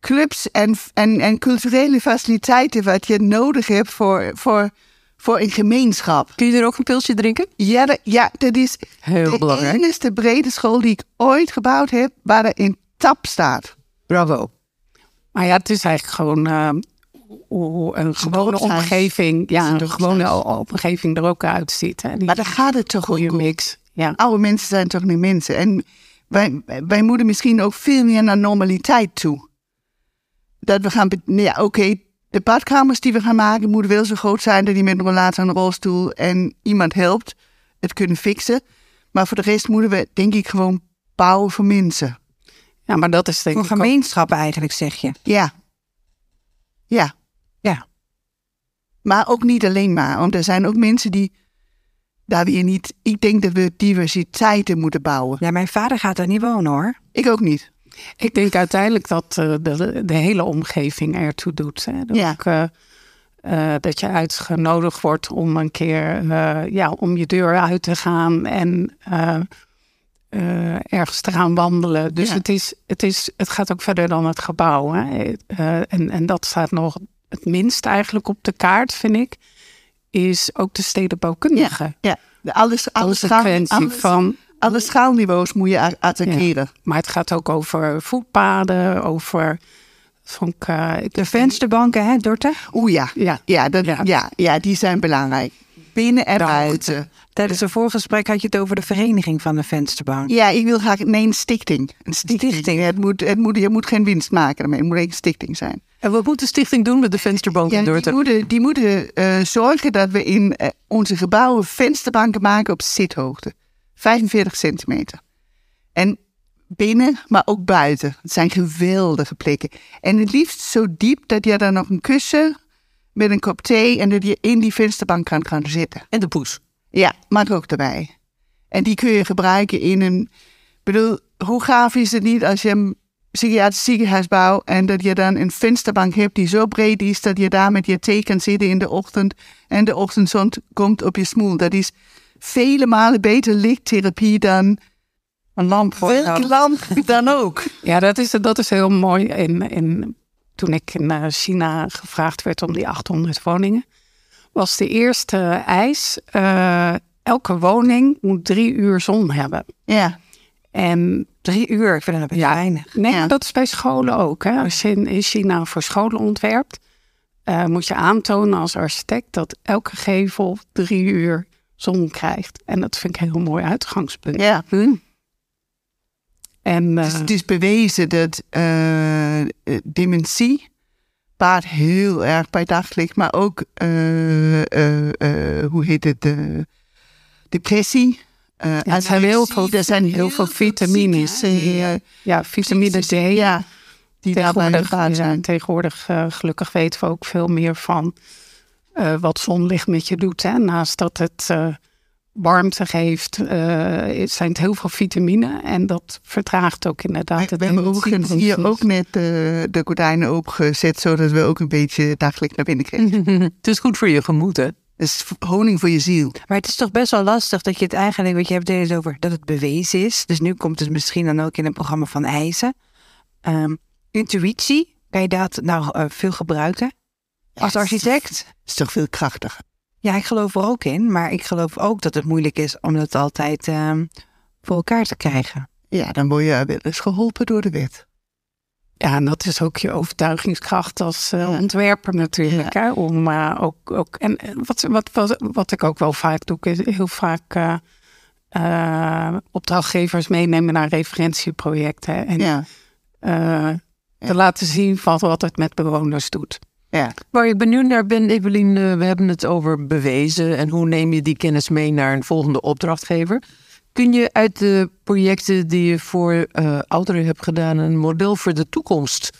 clubs en, en, en culturele faciliteiten wat je nodig hebt voor, voor, voor een gemeenschap. Kun je er ook een pilsje drinken? Ja, dat, ja, dat is Heel de belangrijk. brede school die ik ooit gebouwd heb waar er in tap staat. Bravo. Maar ja, het is eigenlijk gewoon uh, hoe een gewone omgeving, ja, een gewone omgeving er ook uitziet. Hè. Die Maar daar gaat het toch goede om. mix. Ja. Oude mensen zijn toch niet mensen. En wij, wij moeten misschien ook veel meer naar normaliteit toe. Dat we gaan, nou ja, oké, de badkamers die we gaan maken moeten wel zo groot zijn dat die met een rollator en een rolstoel en iemand helpt het kunnen fixen. Maar voor de rest moeten we, denk ik, gewoon bouwen voor mensen. ja, maar dat is denk Voor ik ook- gemeenschappen eigenlijk, zeg je. Ja. Ja. Ja. Maar ook niet alleen maar. Want er zijn ook mensen die daar weer niet. Ik denk dat we diversiteiten moeten bouwen. Ja, mijn vader gaat daar niet wonen hoor. Ik ook niet. Ik denk uiteindelijk dat eh, de, de hele omgeving ertoe doet. Hè. Dat, Ja. ook, eh, eh, dat je uitgenodigd wordt om een keer ja, om je deur uit te gaan en ergens te gaan wandelen. Dus Ja. het, is, het, is, het gaat ook verder dan het gebouw. Hè. En, en dat staat nog het minst eigenlijk op de kaart, vind ik. Is ook de stedenbouwkundige. Ja. De alles, alle, schaal, alles, van alle schaalniveaus moet je attackeren. Maar het gaat ook over voetpaden, over. Vond ik, eh, ik- De vensterbanken, hè, Dorte? Oeh ja. Ja. Ja, dat, Ja. ja. Ja, die zijn belangrijk. Binnen en Dank. buiten. Tijdens een voorgesprek had je het over de vereniging van de vensterbank. Ja, ik wil graag. Nee, een stichting. Een stichting. Stichting. Het moet, het moet, je moet geen winst maken ermee. Het moet een stichting zijn. En wat moet de stichting doen met de vensterbank Ja, in die moeten, die moeten eh, zorgen dat we in eh, onze gebouwen vensterbanken maken op zithoogte. 45 centimeter. En binnen, maar ook buiten. Het zijn geweldige plekken. En het liefst zo diep dat je daar nog een kussen met een kop thee en dat je in die vensterbank kan gaan zitten. En de poes. Ja, mag ook erbij. En die kun je gebruiken in een. Ik bedoel, hoe gaaf is het niet als je een psychiatrisch ziekenhuis bouwt en dat je dan een vensterbank hebt die zo breed is dat je daar met je thee kan zitten in de ochtend en de ochtendzon komt op je smoel. Dat is vele malen beter lichttherapie dan Een lamp voor welke lamp dan ook. ja, dat is, dat is heel mooi. In, in, toen ik eh, China gevraagd werd om die 800 woningen, was de eerste eis: eh, elke woning moet drie uur zon hebben. Ja, En Drie uur, ik vind dat een beetje Ja. weinig. Nee, Ja. dat is bij scholen ook. Hè. Als je in, in China voor scholen ontwerpt, eh, moet je aantonen als architect dat elke gevel drie uur zon krijgt. En dat vind ik een heel mooi uitgangspunt. ja. En Het is, eh, het is bewezen dat dementie baart heel erg bij daglicht, maar ook, eh, eh, eh, hoe heet het, depressie. het zijn heel veel- er zijn heel veel vitamines. ja, vitamine D. ja, die daarbij gebaat zijn. tegenwoordig gelukkig weten we ook veel meer van wat zonlicht met je doet. Hè. Naast dat het warmte geeft, eh, zijn het heel veel vitamine. En dat vertraagt ook inderdaad We het hebben ook energieproces. hier ook net eh, de gordijnen opengezet, zodat we ook een beetje daglicht naar binnen krijgen. het is goed voor je gemoed, hè? Dus honing voor je ziel. Maar het is toch best wel lastig dat je het eigenlijk, wat je hebt het over, dat het bewezen is. Dus nu komt het misschien dan ook in een programma van eisen. Ehm, intuïtie, kan je dat nou eh, veel gebruiken als architect? is toch veel krachtiger. Ja, ik geloof er ook in, maar ik geloof ook dat het moeilijk is om het altijd ehm, voor elkaar te krijgen. Ja, dan word je wel eens geholpen door de wet. Ja, en dat is ook je overtuigingskracht als uh, ontwerper natuurlijk. Hè? Om uh, ook, ook. En wat, wat, wat, wat ik ook wel vaak doe, is heel vaak uh, opdrachtgevers meenemen naar referentieprojecten. En ja. te laten zien van wat het met bewoners doet. Ja. Waar ik benieuwd naar ben, Evelien, we hebben het over bewezen. En hoe neem je die kennis mee naar een volgende opdrachtgever? Kun je uit de projecten die je voor uh, ouderen hebt gedaan een model voor de toekomst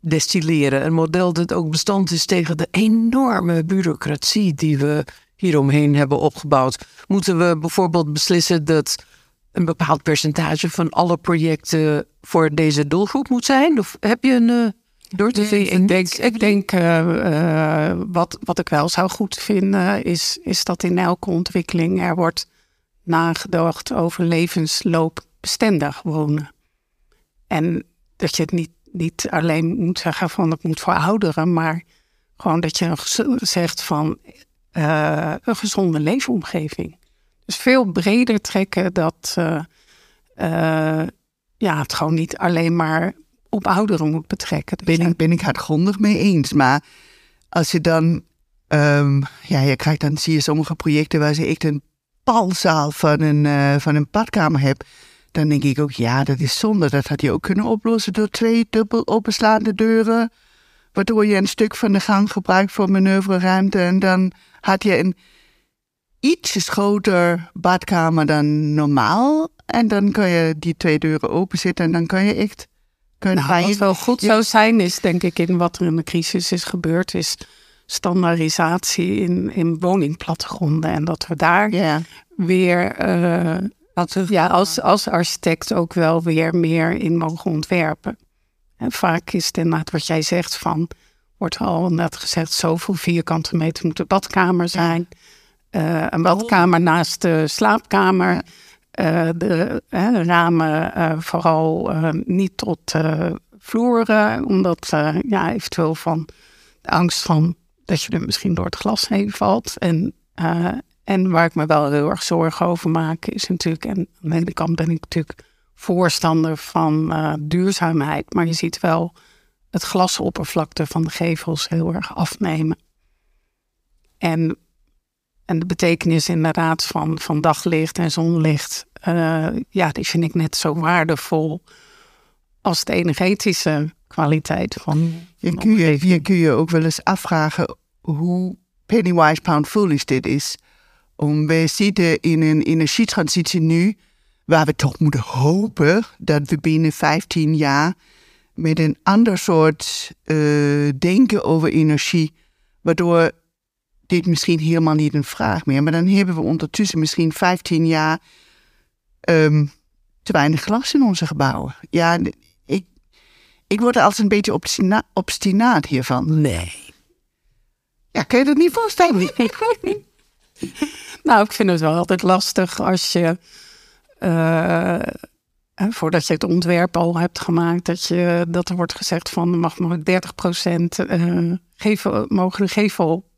destilleren? Een model dat ook bestand is tegen de enorme bureaucratie die we hieromheen hebben opgebouwd. Moeten we bijvoorbeeld beslissen dat een bepaald percentage van alle projecten voor deze doelgroep moet zijn? Of heb je een. Uh, door te nee, ik denk, ik denk uh, wat, wat ik wel zou goed vinden, is, is dat in elke ontwikkeling er wordt nagedacht over levensloopbestendig wonen. En dat je het niet, niet alleen moet zeggen van het moet voor ouderen, maar gewoon dat je zegt van uh, een gezonde leefomgeving. Dus veel breder trekken dat uh, ja, het gewoon niet alleen maar op ouderen moet betrekken. Ben ik, ben ik hardgrondig mee eens. Maar als je dan, um, ja, je krijgt dan zie je sommige projecten waar ze echt een palzaal van een, uh, van een badkamer heb, dan denk ik ook, ja, dat is zonde. Dat had je ook kunnen oplossen door twee dubbel openslaande deuren, waardoor je een stuk van de gang gebruikt voor manoeuvreruimte. En dan had je een iets groter badkamer dan normaal. En dan kan je die twee deuren openzetten en dan kan je echt... Kan nou, wat wel goed zou zijn, is denk ik in wat er in de crisis is gebeurd, is standaardisatie in, in woningplattegronden. En dat we daar weer uh, ja, als, als architect ook wel weer meer in mogen ontwerpen. En vaak is het inderdaad wat jij zegt van, wordt al net gezegd, zoveel vierkante meter moet de badkamer zijn. Uh, een badkamer naast de slaapkamer. Uh, de ramen vooral niet tot vloeren, omdat ja, eventueel van de angst van dat je er misschien door het glas heen valt. En, en waar ik me wel heel erg zorgen over maak, is natuurlijk, en aan de ene kant ben ik natuurlijk voorstander van duurzaamheid, maar je ziet wel het glasoppervlakte van de gevels heel erg afnemen. En, en de betekenis inderdaad van, van daglicht en zonlicht, uh, ja, die vind ik net zo waardevol als de energetische kwaliteit van. Je kun je, je kun je ook wel eens afvragen hoe pennywise pound foolish dit is. Om, we zitten in een energietransitie nu, waar we toch moeten hopen dat we binnen 15 jaar met een ander soort uh, denken over energie, waardoor dit misschien helemaal niet een vraag meer. Maar dan hebben we ondertussen misschien 15 jaar um, te weinig glas in onze gebouwen. Ja, ik word als een beetje obstina obstinaat hiervan. Nee. Ja, kun je dat niet voorstellen? nou, ik vind het wel altijd lastig als je... Uh, voordat je het ontwerp al hebt gemaakt, dat, je, dat er wordt gezegd van mag maar 30 procent uh, gevel, mogen de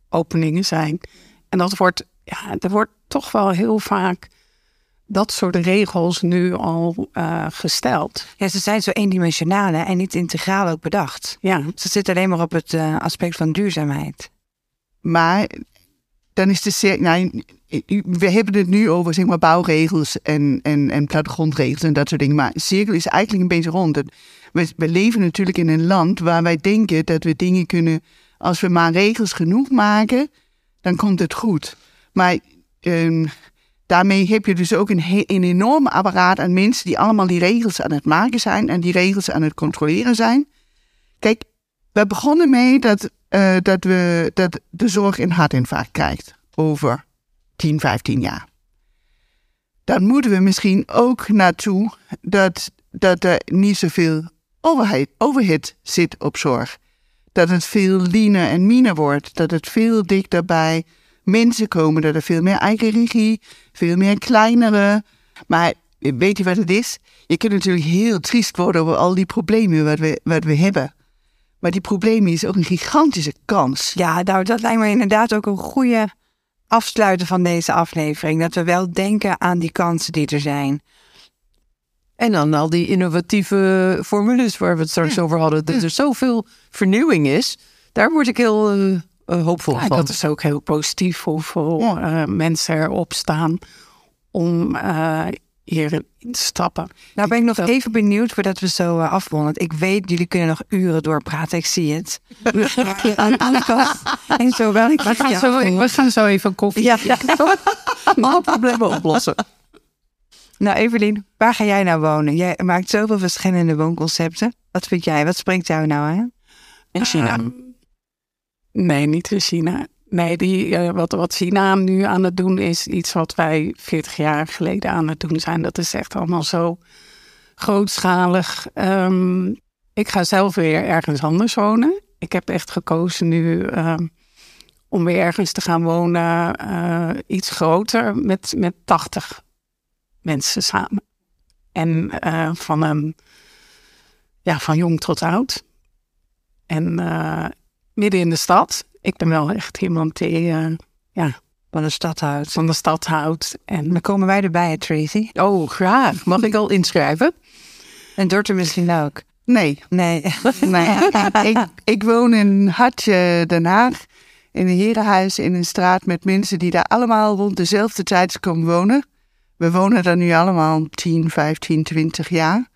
gevelopeningen zijn. En dat wordt, ja, er wordt toch wel heel vaak dat soort regels nu al uh, gesteld. Ja, ze zijn zo eendimensionaal en niet integraal ook bedacht. Ja. Ze zitten alleen maar op het uh, aspect van duurzaamheid. Maar dan is de nou, we hebben het nu over zeg maar, bouwregels en, en, en plattegrondregels en dat soort dingen. Maar cirkel is eigenlijk een beetje rond. We, we leven natuurlijk in een land waar wij denken dat we dingen kunnen. Als we maar regels genoeg maken, dan komt het goed. Maar um, daarmee heb je dus ook een, een enorme apparaat aan mensen die allemaal die regels aan het maken zijn en die regels aan het controleren zijn. Kijk, we begonnen mee dat, uh, dat, we, dat de zorg een hartinfarct krijgt over 10, 15 jaar. Dan moeten we misschien ook naartoe dat, dat er niet zoveel overheid, overheid zit op zorg. Dat het veel leaner en meaner wordt. Dat het veel dichterbij mensen komen, dat er veel meer eigen regie, veel meer kleinere. Maar weet je wat het is? Je kunt natuurlijk heel triest worden over al die problemen wat we, wat we hebben. Maar die problemen is ook een gigantische kans. Ja, nou, dat lijkt me inderdaad ook een goede afsluiten van deze aflevering. Dat we wel denken aan die kansen die er zijn. En dan al die innovatieve formules waar we het straks over hadden. Dat er zoveel vernieuwing is. Daar word ik heel eh, hoopvol Ja, van. dat is ook heel positief hoeveel eh, mensen erop staan om eh, hierin in te stappen. Nou ben ik nog Dat- even benieuwd voordat we zo afronden. Want ik weet, jullie kunnen nog uren doorpraten. Ik zie het. Aan. En zo wel. Ik We gaan, ja. zo, we gaan zo even koffie. Ja. Alle problemen oplossen. Nou, Evelien, waar ga jij nou wonen? Jij maakt zoveel verschillende woonconcepten. Wat vind jij? Wat spreekt jou nou aan? In China. Ehm, nee, niet in China. Nee, die, eh, wat, wat China nu aan het doen is iets wat wij 40 jaar geleden aan het doen zijn. Dat is echt allemaal zo grootschalig. Ehm, ik ga zelf weer ergens anders wonen. Ik heb echt gekozen nu ehm, om weer ergens te gaan wonen. eh, iets groter met, met 80 mensen samen. En eh, van, een, ja, van jong tot oud. En eh, midden in de stad. Ik ben wel echt iemand die eh, Van de stadhuis. van de stad houdt. En Dan komen wij erbij, hè, Tracy. Oh, graag. Mag ik al inschrijven? En Dorte misschien ook. Nee, Nee. nee. ik, ik woon in Hartje, Den Haag. In een herenhuis in een straat met mensen die daar allemaal rond dezelfde tijd komen wonen. We wonen daar nu allemaal 10, 15, 20 jaar.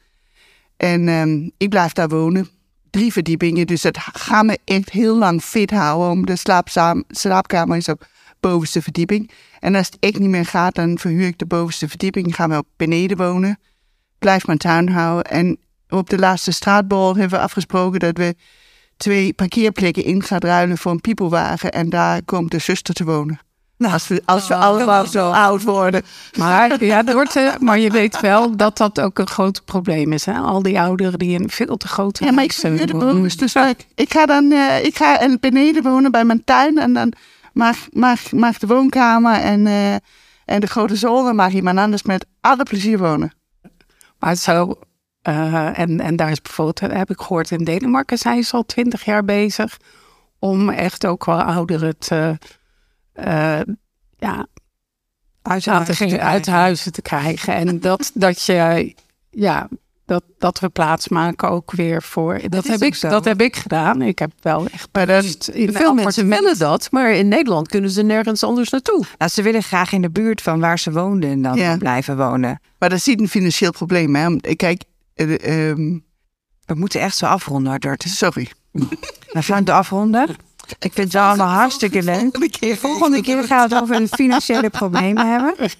En ehm, ik blijf daar wonen. Drie verdiepingen, dus dat gaat me echt heel lang fit houden. Om de slaapkamer is op bovenste verdieping. En als het echt niet meer gaat, dan verhuur ik de bovenste verdieping. Gaan we op beneden wonen. Blijf mijn tuin houden. En op de laatste straatbal hebben we afgesproken dat we twee parkeerplekken in gaan ruilen voor een piepelwagen. En daar komt de zuster te wonen. Nou, Als we, als we allemaal zo oud worden. Maar, ja, dat wordt, eh, maar je weet wel dat dat ook een groot probleem is. Hè? Al die ouderen die in veel te grote Ja, maar ik wonen. bovenste. Dus ik, ik ga dan eh, ik ga beneden wonen bij mijn tuin. En dan mag, mag, mag de woonkamer en, eh, en de grote zolder mag iemand anders met alle plezier wonen. Maar zo, eh, en, en daar is bijvoorbeeld, heb ik gehoord, in Denemarken zijn ze al twintig jaar bezig om echt ook wel ouderen te, eh, ja, uit te, uit huizen te krijgen. En dat, dat je, ja, dat, dat we plaats maken ook weer voor. Dat, heb, ik, zo. dat heb ik gedaan. Ik heb wel echt. Maar in Veel mensen willen dat, maar in Nederland kunnen ze nergens anders naartoe. Nou, ze willen graag in de buurt van waar ze woonden en dan Ja. blijven wonen. maar dat is niet een financieel probleem. Hè? Kijk, eh, ehm, We moeten echt zo afronden, Dorte. sorry. We gaan het afronden. Ik vind het wel allemaal hartstikke leuk. Volgende keer gaan we het over de financiële problemen hebben.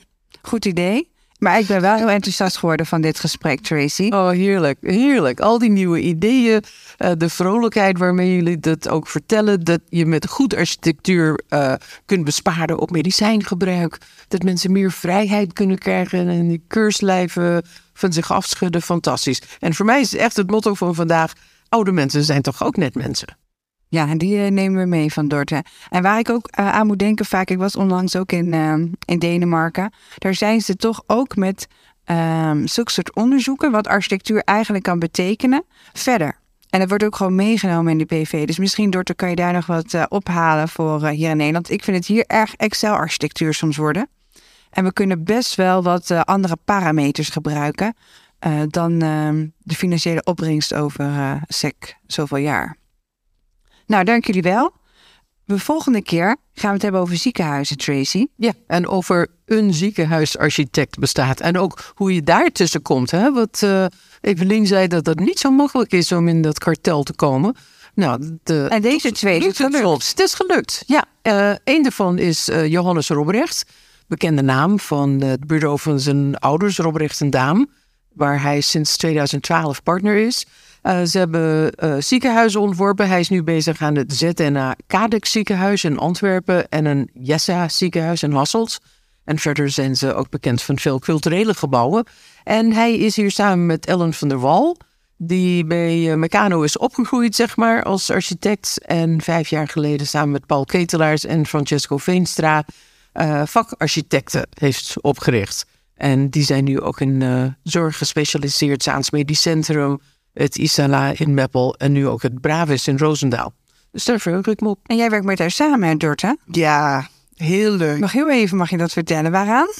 Goed idee. Maar ik ben wel heel enthousiast geworden van dit gesprek, Tracy. Oh, heerlijk, heerlijk. Al die nieuwe ideeën, eh, de vrolijkheid waarmee jullie dat ook vertellen. Dat je met goed architectuur eh, kunt besparen op medicijngebruik. Dat mensen meer vrijheid kunnen krijgen en die keurslijven van zich afschudden. Fantastisch. En voor mij is het echt het motto van vandaag. Oude mensen zijn toch ook net mensen? Ja, die eh, nemen we mee van Dorte. En waar ik ook eh, aan moet denken vaak, ik was onlangs ook in, eh, in Denemarken. Daar zijn ze toch ook met ehm zulke soort onderzoeken, wat architectuur eigenlijk kan betekenen, verder. En dat wordt ook gewoon meegenomen in de PV. Dus misschien, Dorte, kan je daar nog wat eh, ophalen voor hier in Nederland. Ik vind het hier erg Excel-architectuur soms worden. En we kunnen best wel wat andere parameters gebruiken dan ehm, de financiële opbrengst over SEC zoveel jaar. Nou, dank jullie wel. De volgende keer gaan we het hebben over ziekenhuizen, Tracy. Ja, en over een ziekenhuisarchitect bestaat. En ook hoe je daar tussen komt. Hè? Wat eh Evelien zei dat het niet zo makkelijk is om in dat kartel te komen. Nou, de, En deze twee is het gelukt. Het is gelukt. Ja, eh een daarvan is eh, Johannes Robrecht. Bekende naam van het bureau van zijn ouders, Robrecht en Daam. Waar hij sinds 2012 partner is. Eh, ze hebben eh, ziekenhuizen ontworpen. Hij is nu bezig aan het ZNA Kadex ziekenhuis in Antwerpen. En een Jessa ziekenhuis in Hasselt. En verder zijn ze ook bekend van veel culturele gebouwen. En hij is hier samen met Ellen van der Wal die bij eh, Meccano is opgegroeid, zeg maar, als architect. En vijf jaar geleden samen met Paul Ketelaars en Francesco Veenstra vakarchitecten heeft opgericht. En die zijn nu ook in eh, zorg gespecialiseerd. Zaans Medisch Centrum, het Isala in Meppel en nu ook het Bravis in Roosendaal. Dus daar verheug ik me op. En jij werkt met haar samen, hè, Dorte? Ja, heel leuk. Nog heel even mag je dat vertellen. Waaraan?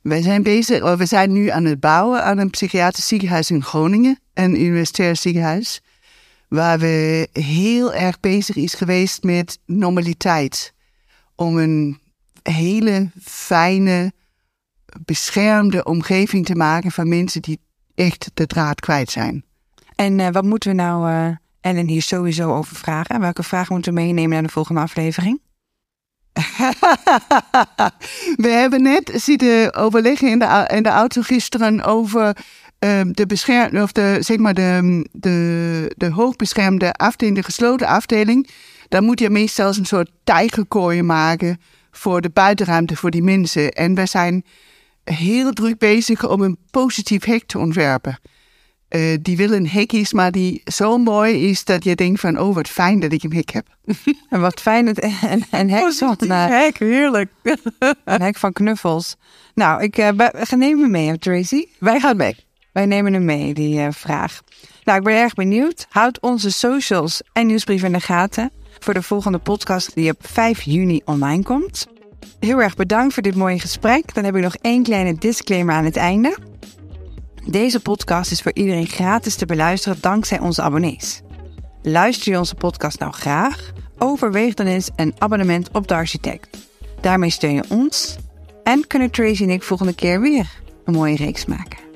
We zijn bezig, of we zijn nu aan het bouwen aan een psychiatrisch ziekenhuis in Groningen, een universitair ziekenhuis, waar we heel erg bezig is geweest met normaliteit. Om een hele fijne, beschermde omgeving te maken van mensen die echt de draad kwijt zijn. En eh, wat moeten we nou eh, Ellen hier sowieso over vragen? Welke vragen moeten we meenemen naar de volgende aflevering? we hebben net zitten overleggen in de, in de auto gisteren over ehm, de, bescherm, of de, zeg maar de, de, de hoogbeschermde afdeling, de gesloten afdeling. Daar moet je meestal een soort tijgerkooien maken voor de buitenruimte voor die mensen. En wij zijn heel druk bezig om een positief hek te ontwerpen. Uh, die wil een hek is, maar die zo mooi is dat je denkt van, oh wat fijn dat ik een hek heb. En wat fijn het een, een hek van. Uh, hek, heerlijk. een hek van knuffels. Nou, ik uh, we nemen hem mee, Tracy. Wij gaan mee. Wij nemen hem mee, die uh, vraag. Nou, ik ben erg benieuwd. Houd onze socials en nieuwsbrief in de gaten voor de volgende podcast die op 5 juni online komt. Heel erg bedankt voor dit mooie gesprek. Dan heb ik nog één kleine disclaimer aan het einde. Deze podcast is voor iedereen gratis te beluisteren dankzij onze abonnees. Luister je onze podcast nou graag? Overweeg dan eens een abonnement op de architect. Daarmee steun je ons en kunnen Tracy en ik volgende keer weer een mooie reeks maken.